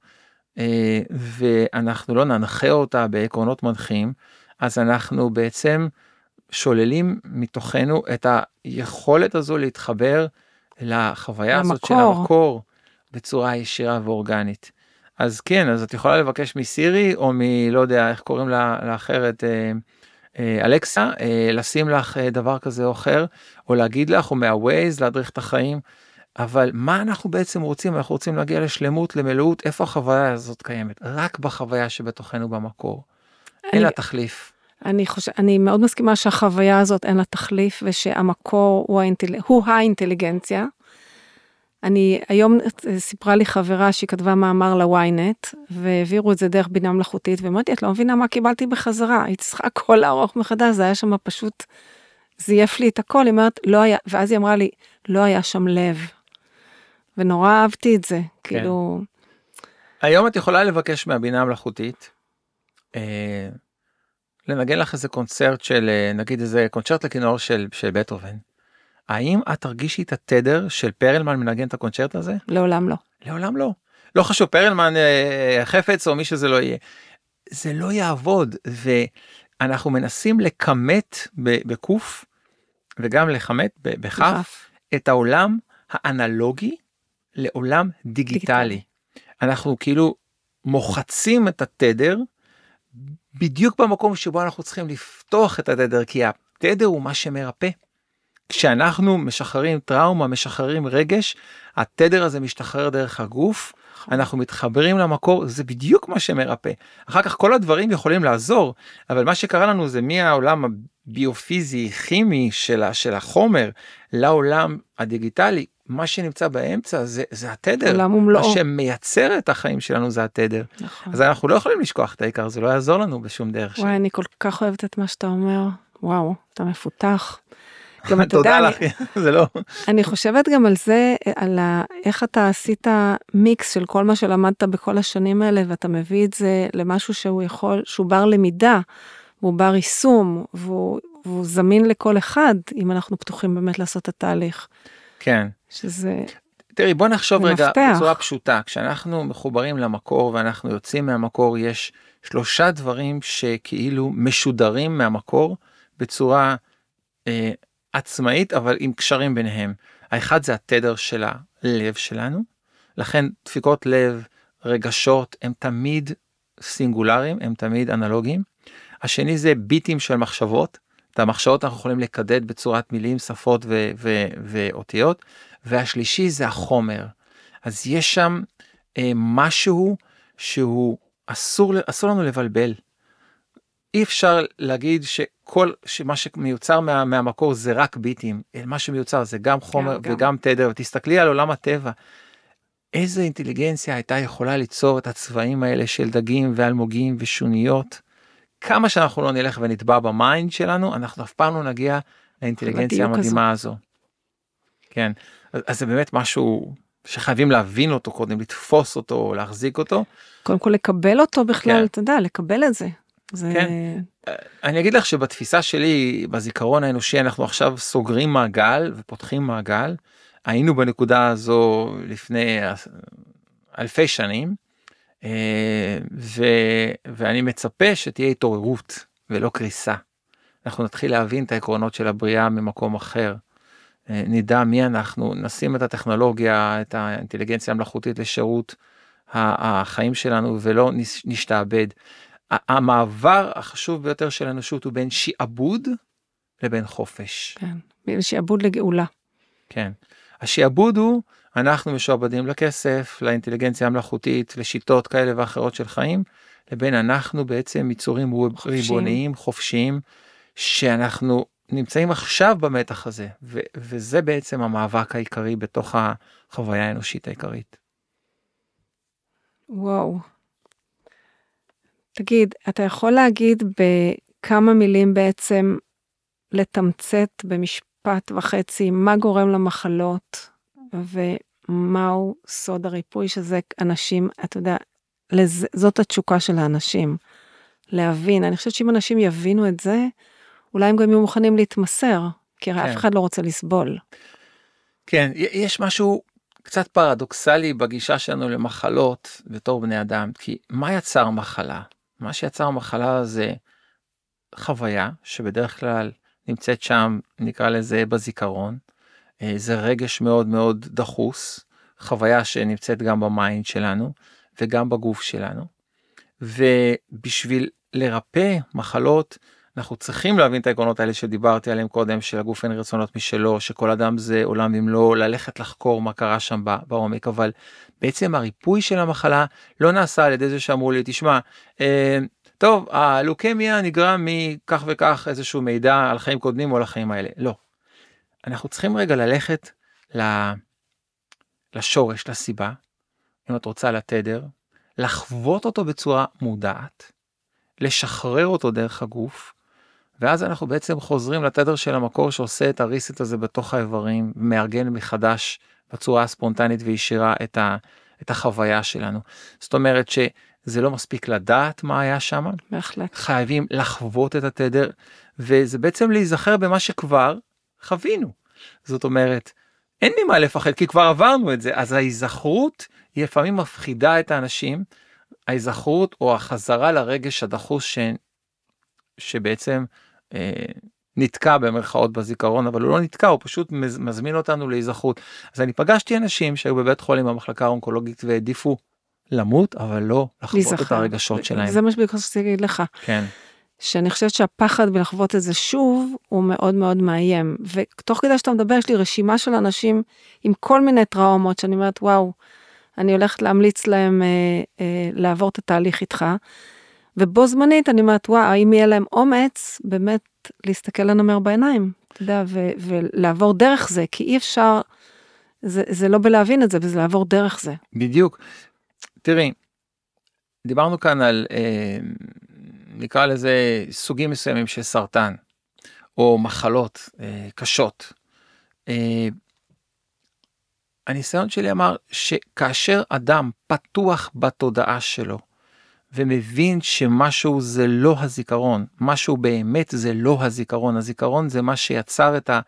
אה, ואנחנו לא ננחה אותה בעקרונות מנחים, אז אנחנו בעצם שוללים מתוכנו את היכולת הזו להתחבר לחוויה המקור. הזאת של המקור בצורה ישירה ואורגנית. אז כן, אז את יכולה לבקש מסירי או מלא יודע איך קוראים לה לאחרת. אה, אה, אלכסה אה, לשים לך אה, דבר כזה או אחר או להגיד לך או מהווייז להדריך את החיים. אבל מה אנחנו בעצם רוצים אנחנו רוצים להגיע לשלמות למלאות איפה החוויה הזאת קיימת רק בחוויה שבתוכנו במקור. אני, אין לה תחליף. אני חושב אני מאוד מסכימה שהחוויה הזאת אין לה תחליף ושהמקור הוא, האינטל, הוא האינטליגנציה. אני היום סיפרה לי חברה שהיא כתבה מאמר לוויינט והעבירו את זה דרך בינה מלאכותית ואמרתי את לא מבינה מה קיבלתי בחזרה היא צריכה הכל לערוך מחדש זה היה שם פשוט זייף לי את הכל היא אומרת לא היה ואז היא אמרה לי לא היה שם לב. ונורא אהבתי את זה כן. כאילו. היום את יכולה לבקש מהבינה המלאכותית. אה, לנגן לך איזה קונצרט של אה, נגיד איזה קונצ'רט לכינור של של בטהובן. האם את תרגישי את התדר של פרלמן מנגן את הקונצ'רט הזה? לעולם לא. לעולם לא. לא חשוב פרלמן אה, חפץ או מי שזה לא יהיה. זה לא יעבוד ואנחנו מנסים לכמת בקוף וגם לכמת בכף את העולם האנלוגי לעולם דיגיטלי. דיגיטלי. אנחנו כאילו מוחצים את התדר בדיוק במקום שבו אנחנו צריכים לפתוח את התדר כי התדר הוא מה שמרפא. כשאנחנו משחררים טראומה, משחררים רגש, התדר הזה משתחרר דרך הגוף. אנחנו מתחברים למקור, זה בדיוק מה שמרפא. אחר כך כל הדברים יכולים לעזור, אבל מה שקרה לנו זה מהעולם הביופיזי, כימי של, של החומר, לעולם הדיגיטלי, מה שנמצא באמצע זה, זה התדר, עולם ומלואו. מה שמייצר את החיים שלנו זה התדר. נכון. אז אנחנו לא יכולים לשכוח את העיקר, זה לא יעזור לנו בשום דרך. וואי, ש... אני כל כך אוהבת את מה שאתה אומר, וואו, אתה מפותח. גם אתה יודע, לך, זה לא... אני חושבת גם על זה, על ה, איך אתה עשית מיקס של כל מה שלמדת בכל השנים האלה, ואתה מביא את זה למשהו שהוא יכול, שהוא בר למידה, והוא בר יישום, והוא, והוא זמין לכל אחד, אם אנחנו פתוחים באמת לעשות את התהליך. כן. שזה... תראי בוא נחשוב רגע מפתח. בצורה פשוטה כשאנחנו מחוברים למקור ואנחנו יוצאים מהמקור יש שלושה דברים שכאילו משודרים מהמקור בצורה אה, עצמאית אבל עם קשרים ביניהם. האחד זה התדר של הלב שלנו לכן דפיקות לב רגשות הם תמיד סינגולריים הם תמיד אנלוגיים. השני זה ביטים של מחשבות את המחשבות אנחנו יכולים לקדד בצורת מילים, שפות ו- ו- ואותיות, והשלישי זה החומר. אז יש שם אה, משהו שהוא אסור, אסור לנו לבלבל. אי אפשר להגיד שכל שמה שמיוצר מה, מהמקור זה רק ביטים, מה שמיוצר זה גם חומר גם, וגם גם. תדר, ותסתכלי על עולם הטבע. איזה אינטליגנציה הייתה יכולה ליצור את הצבעים האלה של דגים ואלמוגים ושוניות. כמה שאנחנו לא נלך ונטבע ב mind שלנו אנחנו אף פעם לא נגיע לאינטליגנציה המדהימה הזו. כן אז, אז זה באמת משהו שחייבים להבין אותו קודם לתפוס אותו להחזיק אותו. קודם כל לקבל אותו בכלל כן. אתה יודע לקבל את זה. זה... כן. אני אגיד לך שבתפיסה שלי בזיכרון האנושי אנחנו עכשיו סוגרים מעגל ופותחים מעגל. היינו בנקודה הזו לפני אלפי שנים ו, ואני מצפה שתהיה התעוררות ולא קריסה. אנחנו נתחיל להבין את העקרונות של הבריאה ממקום אחר. אה, נדע מי אנחנו, נשים את הטכנולוגיה, את האינטליגנציה המלאכותית לשירות החיים שלנו ולא נשתעבד. המעבר החשוב ביותר של האנושות הוא בין שעבוד לבין חופש. כן, בין שעבוד לגאולה. כן. השעבוד הוא אנחנו משועבדים לכסף, לאינטליגנציה המלאכותית, לשיטות כאלה ואחרות של חיים, לבין אנחנו בעצם יצורים ריבוניים, חופשיים, שאנחנו נמצאים עכשיו במתח הזה, ו- וזה בעצם המאבק העיקרי בתוך החוויה האנושית העיקרית. וואו. תגיד, אתה יכול להגיד בכמה מילים בעצם לתמצת במשפט וחצי מה גורם למחלות ומהו סוד הריפוי שזה אנשים, אתה יודע, לז... זאת התשוקה של האנשים. להבין, אני חושבת שאם אנשים יבינו את זה, אולי הם גם יהיו מוכנים להתמסר, כי הרי כן. אף אחד לא רוצה לסבול. כן, יש משהו קצת פרדוקסלי בגישה שלנו למחלות בתור בני אדם, כי מה יצר מחלה? מה שיצר מחלה זה חוויה שבדרך כלל נמצאת שם, נקרא לזה בזיכרון. אה, זה רגש מאוד מאוד דחוס, חוויה שנמצאת גם ב mind שלנו וגם בגוף שלנו. ובשביל לרפא מחלות, אנחנו צריכים להבין את העקרונות האלה שדיברתי עליהם קודם, שלגוף אין רצונות משלו, שכל אדם זה עולם ומלואו, ללכת לחקור מה קרה שם בעומק, אבל בעצם הריפוי של המחלה לא נעשה על ידי זה שאמרו לי, תשמע, אה, טוב, הלוקמיה נגרם מכך וכך איזשהו מידע על חיים קודמים או לחיים האלה. לא. אנחנו צריכים רגע ללכת לשורש, לסיבה, אם את רוצה לתדר, לחוות אותו בצורה מודעת, לשחרר אותו דרך הגוף, ואז אנחנו בעצם חוזרים לתדר של המקור שעושה את הריסט הזה בתוך האיברים, מארגן מחדש בצורה הספונטנית וישירה את, ה, את החוויה שלנו. זאת אומרת שזה לא מספיק לדעת מה היה שם, בהחלט. חייבים לחוות את התדר, וזה בעצם להיזכר במה שכבר חווינו. זאת אומרת, אין ממה לפחד כי כבר עברנו את זה, אז ההיזכרות היא לפעמים מפחידה את האנשים, ההיזכרות או החזרה לרגש הדחוס ש... שבעצם אה, נתקע במרכאות בזיכרון, אבל הוא לא נתקע, הוא פשוט מזמין אותנו להיזכרות. אז אני פגשתי אנשים שהיו בבית חולים במחלקה האונקולוגית והעדיפו למות, אבל לא לחוות את הרגשות שלהם. זה מה שביקשתי להגיד לך. כן. שאני חושבת שהפחד בלחוות את זה שוב הוא מאוד מאוד מאיים ותוך כדי שאתה מדבר יש לי רשימה של אנשים עם כל מיני טראומות שאני אומרת וואו אני הולכת להמליץ להם אה, אה, לעבור את התהליך איתך. ובו זמנית אני אומרת, וואו, האם יהיה להם אומץ באמת להסתכל לנמר בעיניים, אתה יודע, ו- ולעבור דרך זה, כי אי אפשר, זה, זה לא בלהבין את זה, וזה לעבור דרך זה. בדיוק. תראי, דיברנו כאן על, אה, נקרא לזה, סוגים מסוימים של סרטן, או מחלות אה, קשות. אה, הניסיון שלי אמר שכאשר אדם פתוח בתודעה שלו ומבין שמשהו זה לא הזיכרון, משהו באמת זה לא הזיכרון, הזיכרון זה מה שיצר את, ה,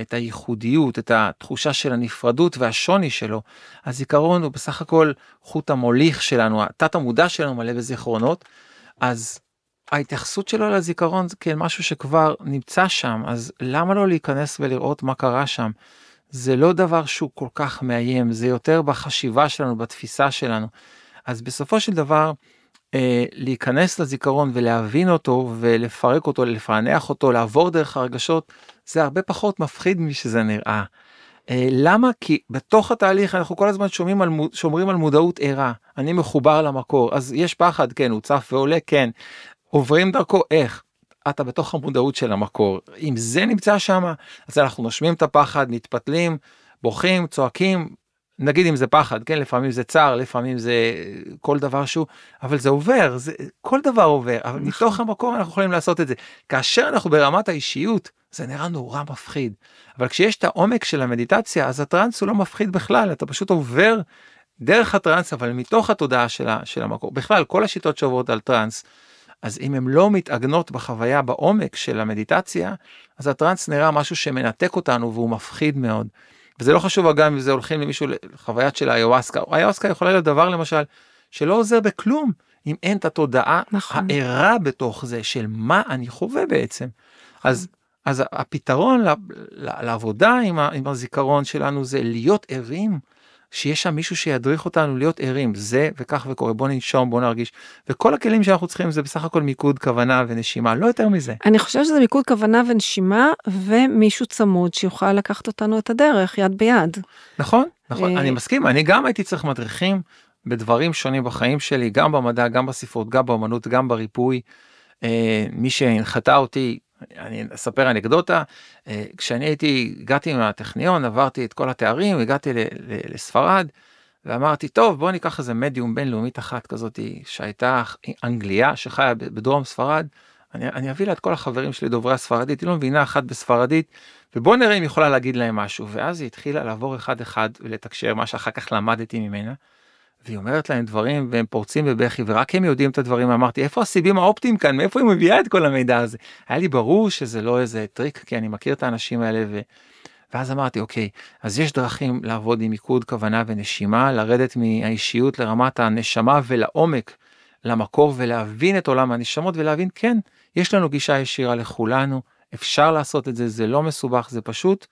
את הייחודיות, את התחושה של הנפרדות והשוני שלו. הזיכרון הוא בסך הכל חוט המוליך שלנו, התת המודע שלנו מלא בזיכרונות, אז ההתייחסות שלו לזיכרון זה כאל משהו שכבר נמצא שם, אז למה לא להיכנס ולראות מה קרה שם? זה לא דבר שהוא כל כך מאיים, זה יותר בחשיבה שלנו, בתפיסה שלנו. אז בסופו של דבר, אה, להיכנס לזיכרון ולהבין אותו ולפרק אותו, לפענח אותו, לעבור דרך הרגשות, זה הרבה פחות מפחיד משזה נראה. אה, למה? כי בתוך התהליך אנחנו כל הזמן שומעים על, שומרים על מודעות ערה, אני מחובר למקור, אז יש פחד, כן, הוא צף ועולה, כן, עוברים דרכו, איך? אתה בתוך המודעות של המקור. אם זה נמצא שם, אז אנחנו נושמים את הפחד, מתפתלים, בוכים, צועקים, נגיד אם זה פחד, כן, לפעמים זה צער, לפעמים זה כל דבר שהוא, אבל זה עובר, זה, כל דבר עובר, אבל נכון. מתוך המקור אנחנו יכולים לעשות את זה. כאשר אנחנו ברמת האישיות, זה נראה נורא מפחיד. אבל כשיש את העומק של המדיטציה, אז הטראנס הוא לא מפחיד בכלל, אתה פשוט עובר דרך הטראנס, אבל מתוך התודעה של, של המקור. בכלל, כל השיטות שעוברות על טראנס, אז אם הן לא מתעגנות בחוויה בעומק של המדיטציה, אז הטראנס נראה משהו שמנתק אותנו והוא מפחיד מאוד. וזה לא חשוב גם אם זה הולכים למישהו לחוויית של האיוואסקה, האיוואסקה יכולה להיות דבר למשל שלא עוזר בכלום אם אין את התודעה נכון. הערה בתוך זה של מה אני חווה בעצם. אז אז הפתרון לעבודה עם, עם הזיכרון שלנו זה להיות ערים שיש שם מישהו שידריך אותנו להיות ערים זה וכך וקורה בוא ננשום בוא נרגיש וכל הכלים שאנחנו צריכים זה בסך הכל מיקוד כוונה ונשימה לא יותר מזה. אני חושבת שזה מיקוד כוונה ונשימה ומישהו צמוד שיוכל לקחת אותנו את הדרך יד ביד. נכון נכון אני מסכים אני גם הייתי צריך מדריכים בדברים שונים בחיים שלי גם במדע גם בספרות גם באמנות גם בריפוי. אה, מי שהנחתה אותי אני אספר אנקדוטה, אה, כשאני הייתי, הגעתי מהטכניון, עברתי את כל התארים, הגעתי לספרד, ואמרתי, טוב, בוא ניקח איזה מדיום בינלאומית אחת כזאת, שהייתה אנגליה, שחיה בדרום ספרד, אני, אני אביא לה את כל החברים שלי דוברי הספרדית, היא לא מבינה אחת בספרדית, ובוא נראה אם היא יכולה להגיד להם משהו. ואז היא התחילה לעבור אחד אחד ולתקשר, מה שאחר כך למדתי ממנה. והיא אומרת להם דברים והם פורצים בבכי ורק הם יודעים את הדברים אמרתי איפה הסיבים האופטיים כאן מאיפה היא מביאה את כל המידע הזה היה לי ברור שזה לא איזה טריק כי אני מכיר את האנשים האלה ו... ואז אמרתי אוקיי אז יש דרכים לעבוד עם מיקוד כוונה ונשימה לרדת מהאישיות לרמת הנשמה ולעומק למקור ולהבין את עולם הנשמות ולהבין כן יש לנו גישה ישירה לכולנו אפשר לעשות את זה זה לא מסובך זה פשוט.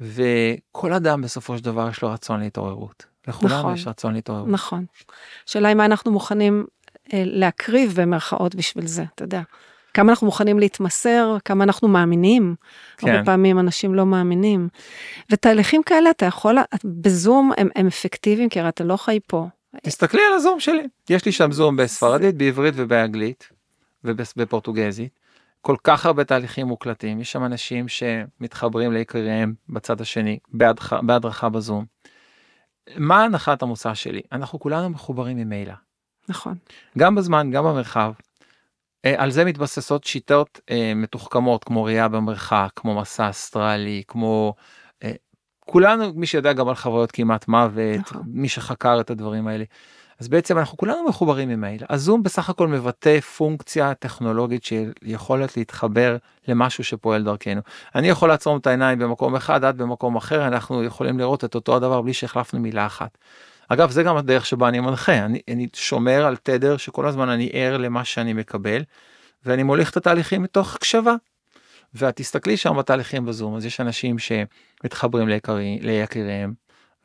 וכל אדם בסופו של דבר יש לו רצון להתעוררות. לכולנו נכון, יש רצון להתעוררות. נכון. השאלה היא מה אנחנו מוכנים אה, להקריב במרכאות בשביל זה, אתה יודע. כמה אנחנו מוכנים להתמסר, כמה אנחנו מאמינים. כן. הרבה פעמים אנשים לא מאמינים. ותהליכים כאלה אתה יכול, בזום הם, הם אפקטיביים, כי הרי אתה לא חי פה. תסתכלי על הזום שלי, יש לי שם זום בספרדית, בעברית ובאנגלית ובפורטוגזית. כל כך הרבה תהליכים מוקלטים, יש שם אנשים שמתחברים ליקיריהם בצד השני, בהדרכה בזום. מה הנחת המוצא שלי? אנחנו כולנו מחוברים ממילא. נכון. גם בזמן, גם במרחב. אה, על זה מתבססות שיטות אה, מתוחכמות כמו ראייה במרחק, כמו מסע אסטרלי, כמו... אה, כולנו, מי שיודע גם על חוויות כמעט מוות, נכון. מי שחקר את הדברים האלה. אז בעצם אנחנו כולנו מחוברים ממייל. הזום בסך הכל מבטא פונקציה טכנולוגית של יכולת להתחבר למשהו שפועל דרכנו. אני יכול לעצום את העיניים במקום אחד, עד במקום אחר, אנחנו יכולים לראות את אותו הדבר בלי שהחלפנו מילה אחת. אגב, זה גם הדרך שבה אני מנחה, אני, אני שומר על תדר שכל הזמן אני ער למה שאני מקבל, ואני מוליך את התהליכים מתוך הקשבה. ואת תסתכלי שם בתהליכים בזום, אז יש אנשים שמתחברים ליקיריהם,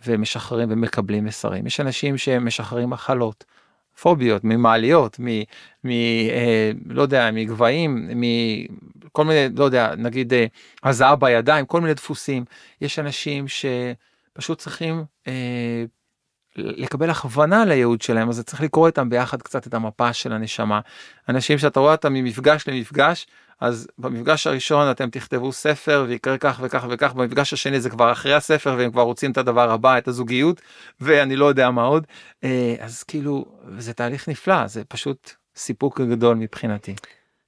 ומשחררים ומקבלים מסרים. יש אנשים שמשחררים מחלות, פוביות, ממעליות, מ... מ אה, לא יודע, מגבהים, מכל מיני, לא יודע, נגיד אה, הזעה בידיים, כל מיני דפוסים. יש אנשים שפשוט צריכים אה, לקבל הכוונה לייעוד שלהם, אז צריך לקרוא איתם ביחד קצת את המפה של הנשמה. אנשים שאתה רואה אותם ממפגש למפגש, אז במפגש הראשון אתם תכתבו ספר ויקרה כך וכך וכך, במפגש השני זה כבר אחרי הספר והם כבר רוצים את הדבר הבא, את הזוגיות, ואני לא יודע מה עוד. אה, אז כאילו, זה תהליך נפלא, זה פשוט סיפוק גדול מבחינתי.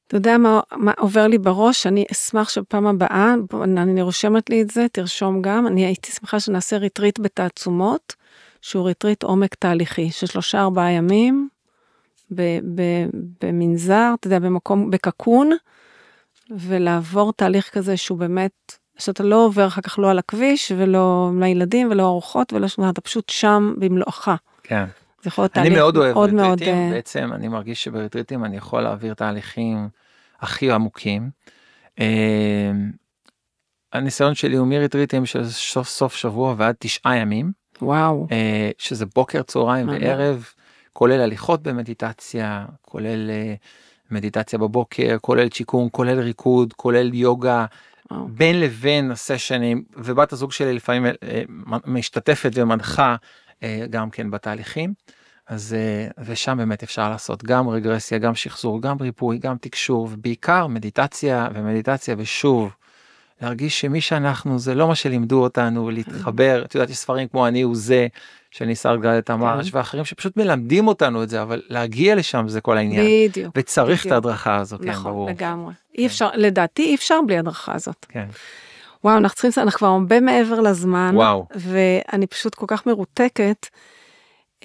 אתה יודע מה, מה עובר לי בראש? אני אשמח שבפעם הבאה, אני רושמת לי את זה, תרשום גם, אני הייתי שמחה שנעשה ריטריט בתעצומות, שהוא ריטריט עומק תהליכי של שלושה ארבעה ימים, במנזר, אתה יודע, במקום, בקוקון, ולעבור תהליך כזה שהוא באמת, שאתה לא עובר אחר כך לא על הכביש ולא לילדים ולא ארוחות ולא שום אתה פשוט שם במלואך. כן. זה יכול להיות תהליך מאוד אוהב מאוד מאוד... אה, בעצם אני מרגיש שבריטריטים אני יכול להעביר תהליכים הכי עמוקים. אה, הניסיון שלי הוא מריטריטים של סוף סוף שבוע ועד תשעה ימים. וואו. אה, שזה בוקר, צהריים וערב, כולל הליכות במדיטציה, כולל מדיטציה בבוקר, כולל צ'יקון, כולל ריקוד, כולל יוגה. בין לבין הסשנים ובת הזוג שלי לפעמים אה, משתתפת ומנחה אה, גם כן בתהליכים. אז אה, ושם באמת אפשר לעשות גם רגרסיה גם שחזור גם ריפוי גם תקשור ובעיקר מדיטציה ומדיטציה ושוב להרגיש שמי שאנחנו זה לא מה שלימדו אותנו להתחבר את יודעת יש ספרים כמו אני הוא זה של ניסר גלדת המרש כן. ואחרים שפשוט מלמדים אותנו את זה אבל להגיע לשם זה כל העניין בדיוק וצריך בדיוק. את ההדרכה הזו כן נכון, ברור לגמרי אי אפשר לדעתי אי אפשר בלי הדרכה הזאת. כן. וואו אנחנו צריכים אנחנו כבר הרבה מעבר לזמן וואו ואני פשוט כל כך מרותקת.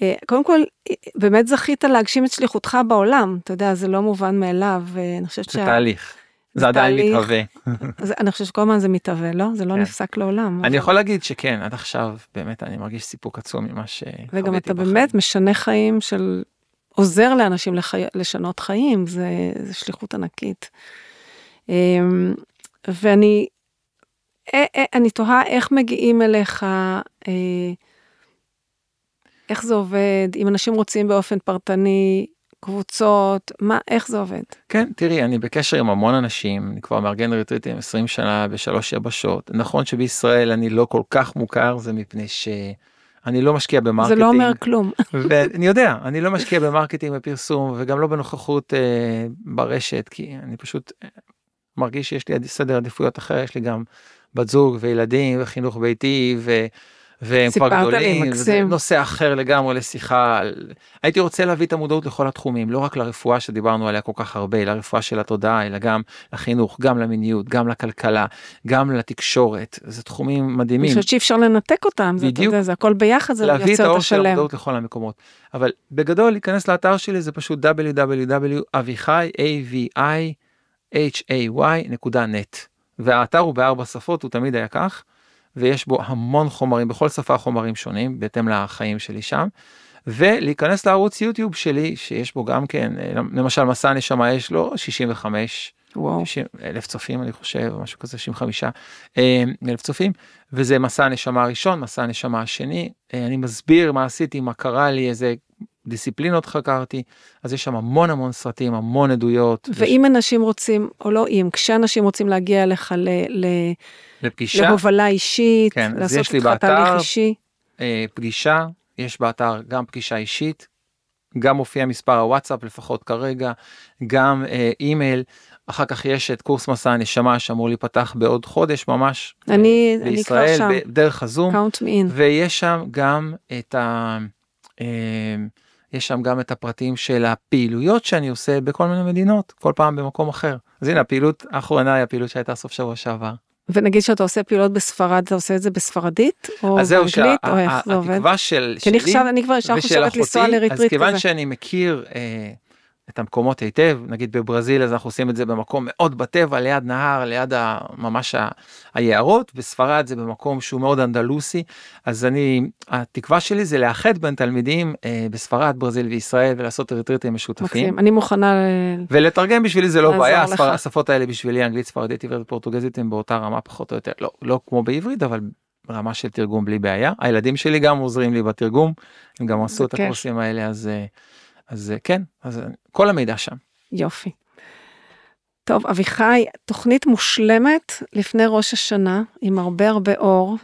אה, קודם כל באמת זכית להגשים את שליחותך בעולם אתה יודע זה לא מובן מאליו ואני חושבת זה תהליך. זה עדיין מתהווה. אני חושבת שכל הזמן זה מתהווה, לא? זה לא כן. נפסק לעולם. אני יכול להגיד שכן, עד עכשיו באמת אני מרגיש סיפוק עצום ממה שחוויתי וגם אתה באמת משנה חיים של... עוזר לאנשים לשנות חיים, זה, זה שליחות ענקית. אמ, ואני אה, אה, אני תוהה איך מגיעים אליך, אה, איך זה עובד, אם אנשים רוצים באופן פרטני קבוצות, מה, איך זה עובד? כן, תראי, אני בקשר עם המון אנשים, אני כבר מארגן ריטריטים 20 שנה בשלוש יבשות. נכון שבישראל אני לא כל כך מוכר, זה מפני שאני לא משקיע ב marketing. זה לא אומר כלום. ואני יודע, אני לא משקיע ב marketing ופרסום, וגם לא בנוכחות אה, ברשת, כי אני פשוט מרגיש שיש לי סדר עדיפויות אחר, יש לי גם בת זוג וילדים וחינוך ביתי ו... והם כבר גדולים, זה נושא אחר לגמרי לשיחה. הייתי רוצה להביא את המודעות לכל התחומים, לא רק לרפואה שדיברנו עליה כל כך הרבה, לרפואה של התודעה, אלא גם לחינוך, גם למיניות, גם לכלכלה, גם לתקשורת, זה תחומים מדהימים. אני חושבת שאי אפשר לנתק אותם, בדיוק, זה, זה הכל ביחד, זה יוצר את השלם. להביא את האור של המודעות לכל המקומות. אבל בגדול, להיכנס לאתר שלי זה פשוט www.avichai.net, והאתר הוא בארבע שפות, הוא תמיד היה כך. ויש בו המון חומרים, בכל שפה חומרים שונים, בהתאם לחיים שלי שם. ולהיכנס לערוץ יוטיוב שלי, שיש בו גם כן, למשל מסע נשמה יש לו 65 וואו. 60, אלף צופים אני חושב, משהו כזה, 65 אה, אלף צופים, וזה מסע הנשמה הראשון, מסע הנשמה השני, אה, אני מסביר מה עשיתי, מה קרה לי, איזה דיסציפלינות חקרתי, אז יש שם המון המון סרטים, המון עדויות. ואם וש... אנשים רוצים, או לא אם, כשאנשים רוצים להגיע אליך ל... ל... לפגישה, להובלה אישית, כן, לעשות איתך תהליך אישי. אה, פגישה, יש באתר גם פגישה אישית, גם מופיע מספר הוואטסאפ לפחות כרגע, גם אה, אימייל. אחר כך יש את קורס מסע הנשמה שאמור להיפתח בעוד חודש ממש אני, בישראל, אני כבר שם. דרך הזום. ויש שם גם את ה... אה, יש שם גם את הפרטים של הפעילויות שאני עושה בכל מיני מדינות, כל פעם במקום אחר. אז הנה הפעילות האחרונה היא הפעילות שהייתה סוף שבוע שעבר. ונגיד שאתה עושה פעילות בספרד, אתה עושה את זה בספרדית? או באנגלית? או איך זה עובד? התקווה של שלי אני כבר ישר חושבת לנסוע לריטריט כזה. אז כיוון שאני מכיר אה, את המקומות היטב, נגיד בברזיל אז אנחנו עושים את זה במקום מאוד בטבע, ליד נהר, ליד ה, ממש ה, היערות, בספרד זה במקום שהוא מאוד אנדלוסי, אז אני, התקווה שלי זה לאחד בין תלמידים אה, בספרד, ברזיל וישראל ולעשות ריטריטים משותפים. מקסים, אני מוכנה ולתרגם בשבילי זה לא בעיה, הספר, השפות האלה בשבילי אנגלית, ספרדית, עברית ופורטוגזית הם באותה רמה פחות או יותר, לא, לא כמו בעברית אבל רמה של תרגום בלי בעיה. הילדים שלי גם עוזרים לי בתרגום, הם גם עשו את הקורסים האלה אז. אז אה, כן, אז אה, כל המידע שם. יופי. טוב, אביחי, תוכנית מושלמת לפני ראש השנה, עם הרבה הרבה אור.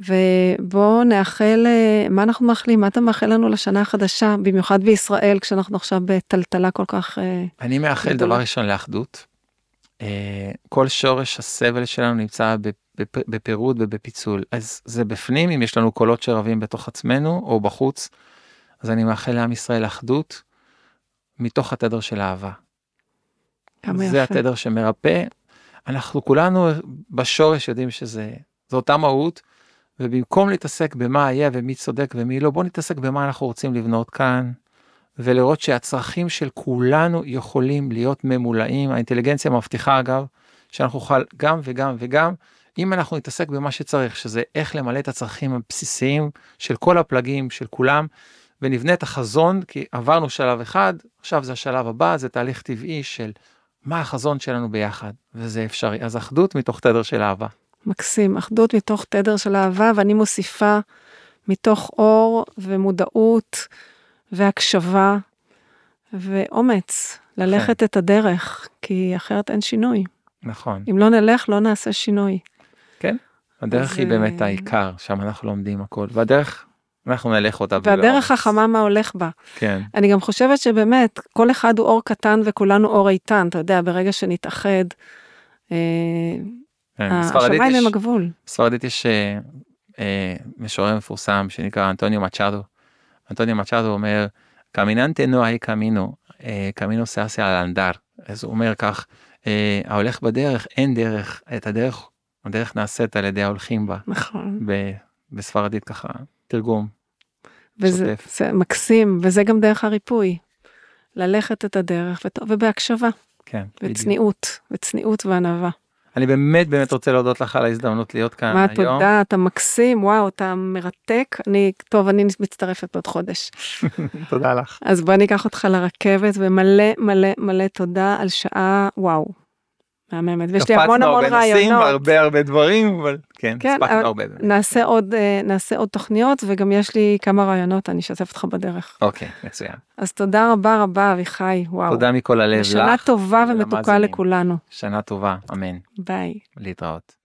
ובואו נאחל, אה, מה אנחנו מאחלים? מה אתה מאחל לנו לשנה החדשה, במיוחד בישראל, כשאנחנו עכשיו בטלטלה כל כך... אני מאחל גדולה. דבר ראשון לאחדות. כל שורש הסבל שלנו נמצא בפירוד ובפיצול. אז זה בפנים, אם יש לנו קולות שרבים בתוך עצמנו או בחוץ. אז אני מאחל לעם ישראל אחדות מתוך התדר של אהבה. כמה זה יפה. התדר שמרפא. אנחנו כולנו בשורש יודעים שזה, זו אותה מהות, ובמקום להתעסק במה היה ומי צודק ומי לא, בוא נתעסק במה אנחנו רוצים לבנות כאן, ולראות שהצרכים של כולנו יכולים להיות ממולאים. האינטליגנציה מבטיחה אגב, שאנחנו נוכל גם וגם וגם, אם אנחנו נתעסק במה שצריך, שזה איך למלא את הצרכים הבסיסיים של כל הפלגים, של כולם, ונבנה את החזון, כי עברנו שלב אחד, עכשיו זה השלב הבא, זה תהליך טבעי של מה החזון שלנו ביחד, וזה אפשרי. אז אחדות מתוך תדר של אהבה. מקסים, אחדות מתוך תדר של אהבה, ואני מוסיפה מתוך אור ומודעות והקשבה ואומץ ללכת כן. את הדרך, כי אחרת אין שינוי. נכון. אם לא נלך, לא נעשה שינוי. כן, הדרך היא באמת העיקר, שם אנחנו לומדים הכל, והדרך אנחנו נלך אותה. והדרך חכמה מה הולך בה. כן. אני גם חושבת שבאמת, כל אחד הוא אור קטן וכולנו אור איתן, אתה יודע, ברגע שנתאחד, אה, כן, השמיים הם הגבול. בספרדית יש אה, אה, משורר מפורסם שנקרא אנטוניו מצ'אדו. אנטוניו מצ'אדו אומר, קמיננטה נו אי קמינו, קמינו סאסיה על אנדר. אז הוא אומר כך, ההולך בדרך, אין דרך, את הדרך, הדרך נעשית על ידי ההולכים בה. נכון. בספרדית ככה. תרגום. וזה זה מקסים, וזה גם דרך הריפוי. ללכת את הדרך, וטוב, ובהקשבה. כן, וצניעות, בדיוק. וצניעות וענווה. אני באמת באמת רוצה להודות לך על ההזדמנות להיות כאן מה, היום. מה, תודה, אתה מקסים, וואו, אתה מרתק. אני, טוב, אני מצטרפת בעוד חודש. תודה לך. אז בוא ניקח אותך לרכבת, ומלא מלא מלא תודה על שעה, וואו, מהממת, ויש לי המון המון רעיונות. קפצנו הרבה הרבה דברים, אבל כן, כן הספקנו הרבה. נעשה עוד, אה, נעשה עוד תוכניות, וגם יש לי כמה רעיונות, אני אשתף אותך בדרך. אוקיי, מצוין. אז תודה רבה רבה, אביחי, וואו. תודה מכל הלב לך. שנה טובה ומתוקה לכולנו. שנה טובה, אמן. ביי. להתראות.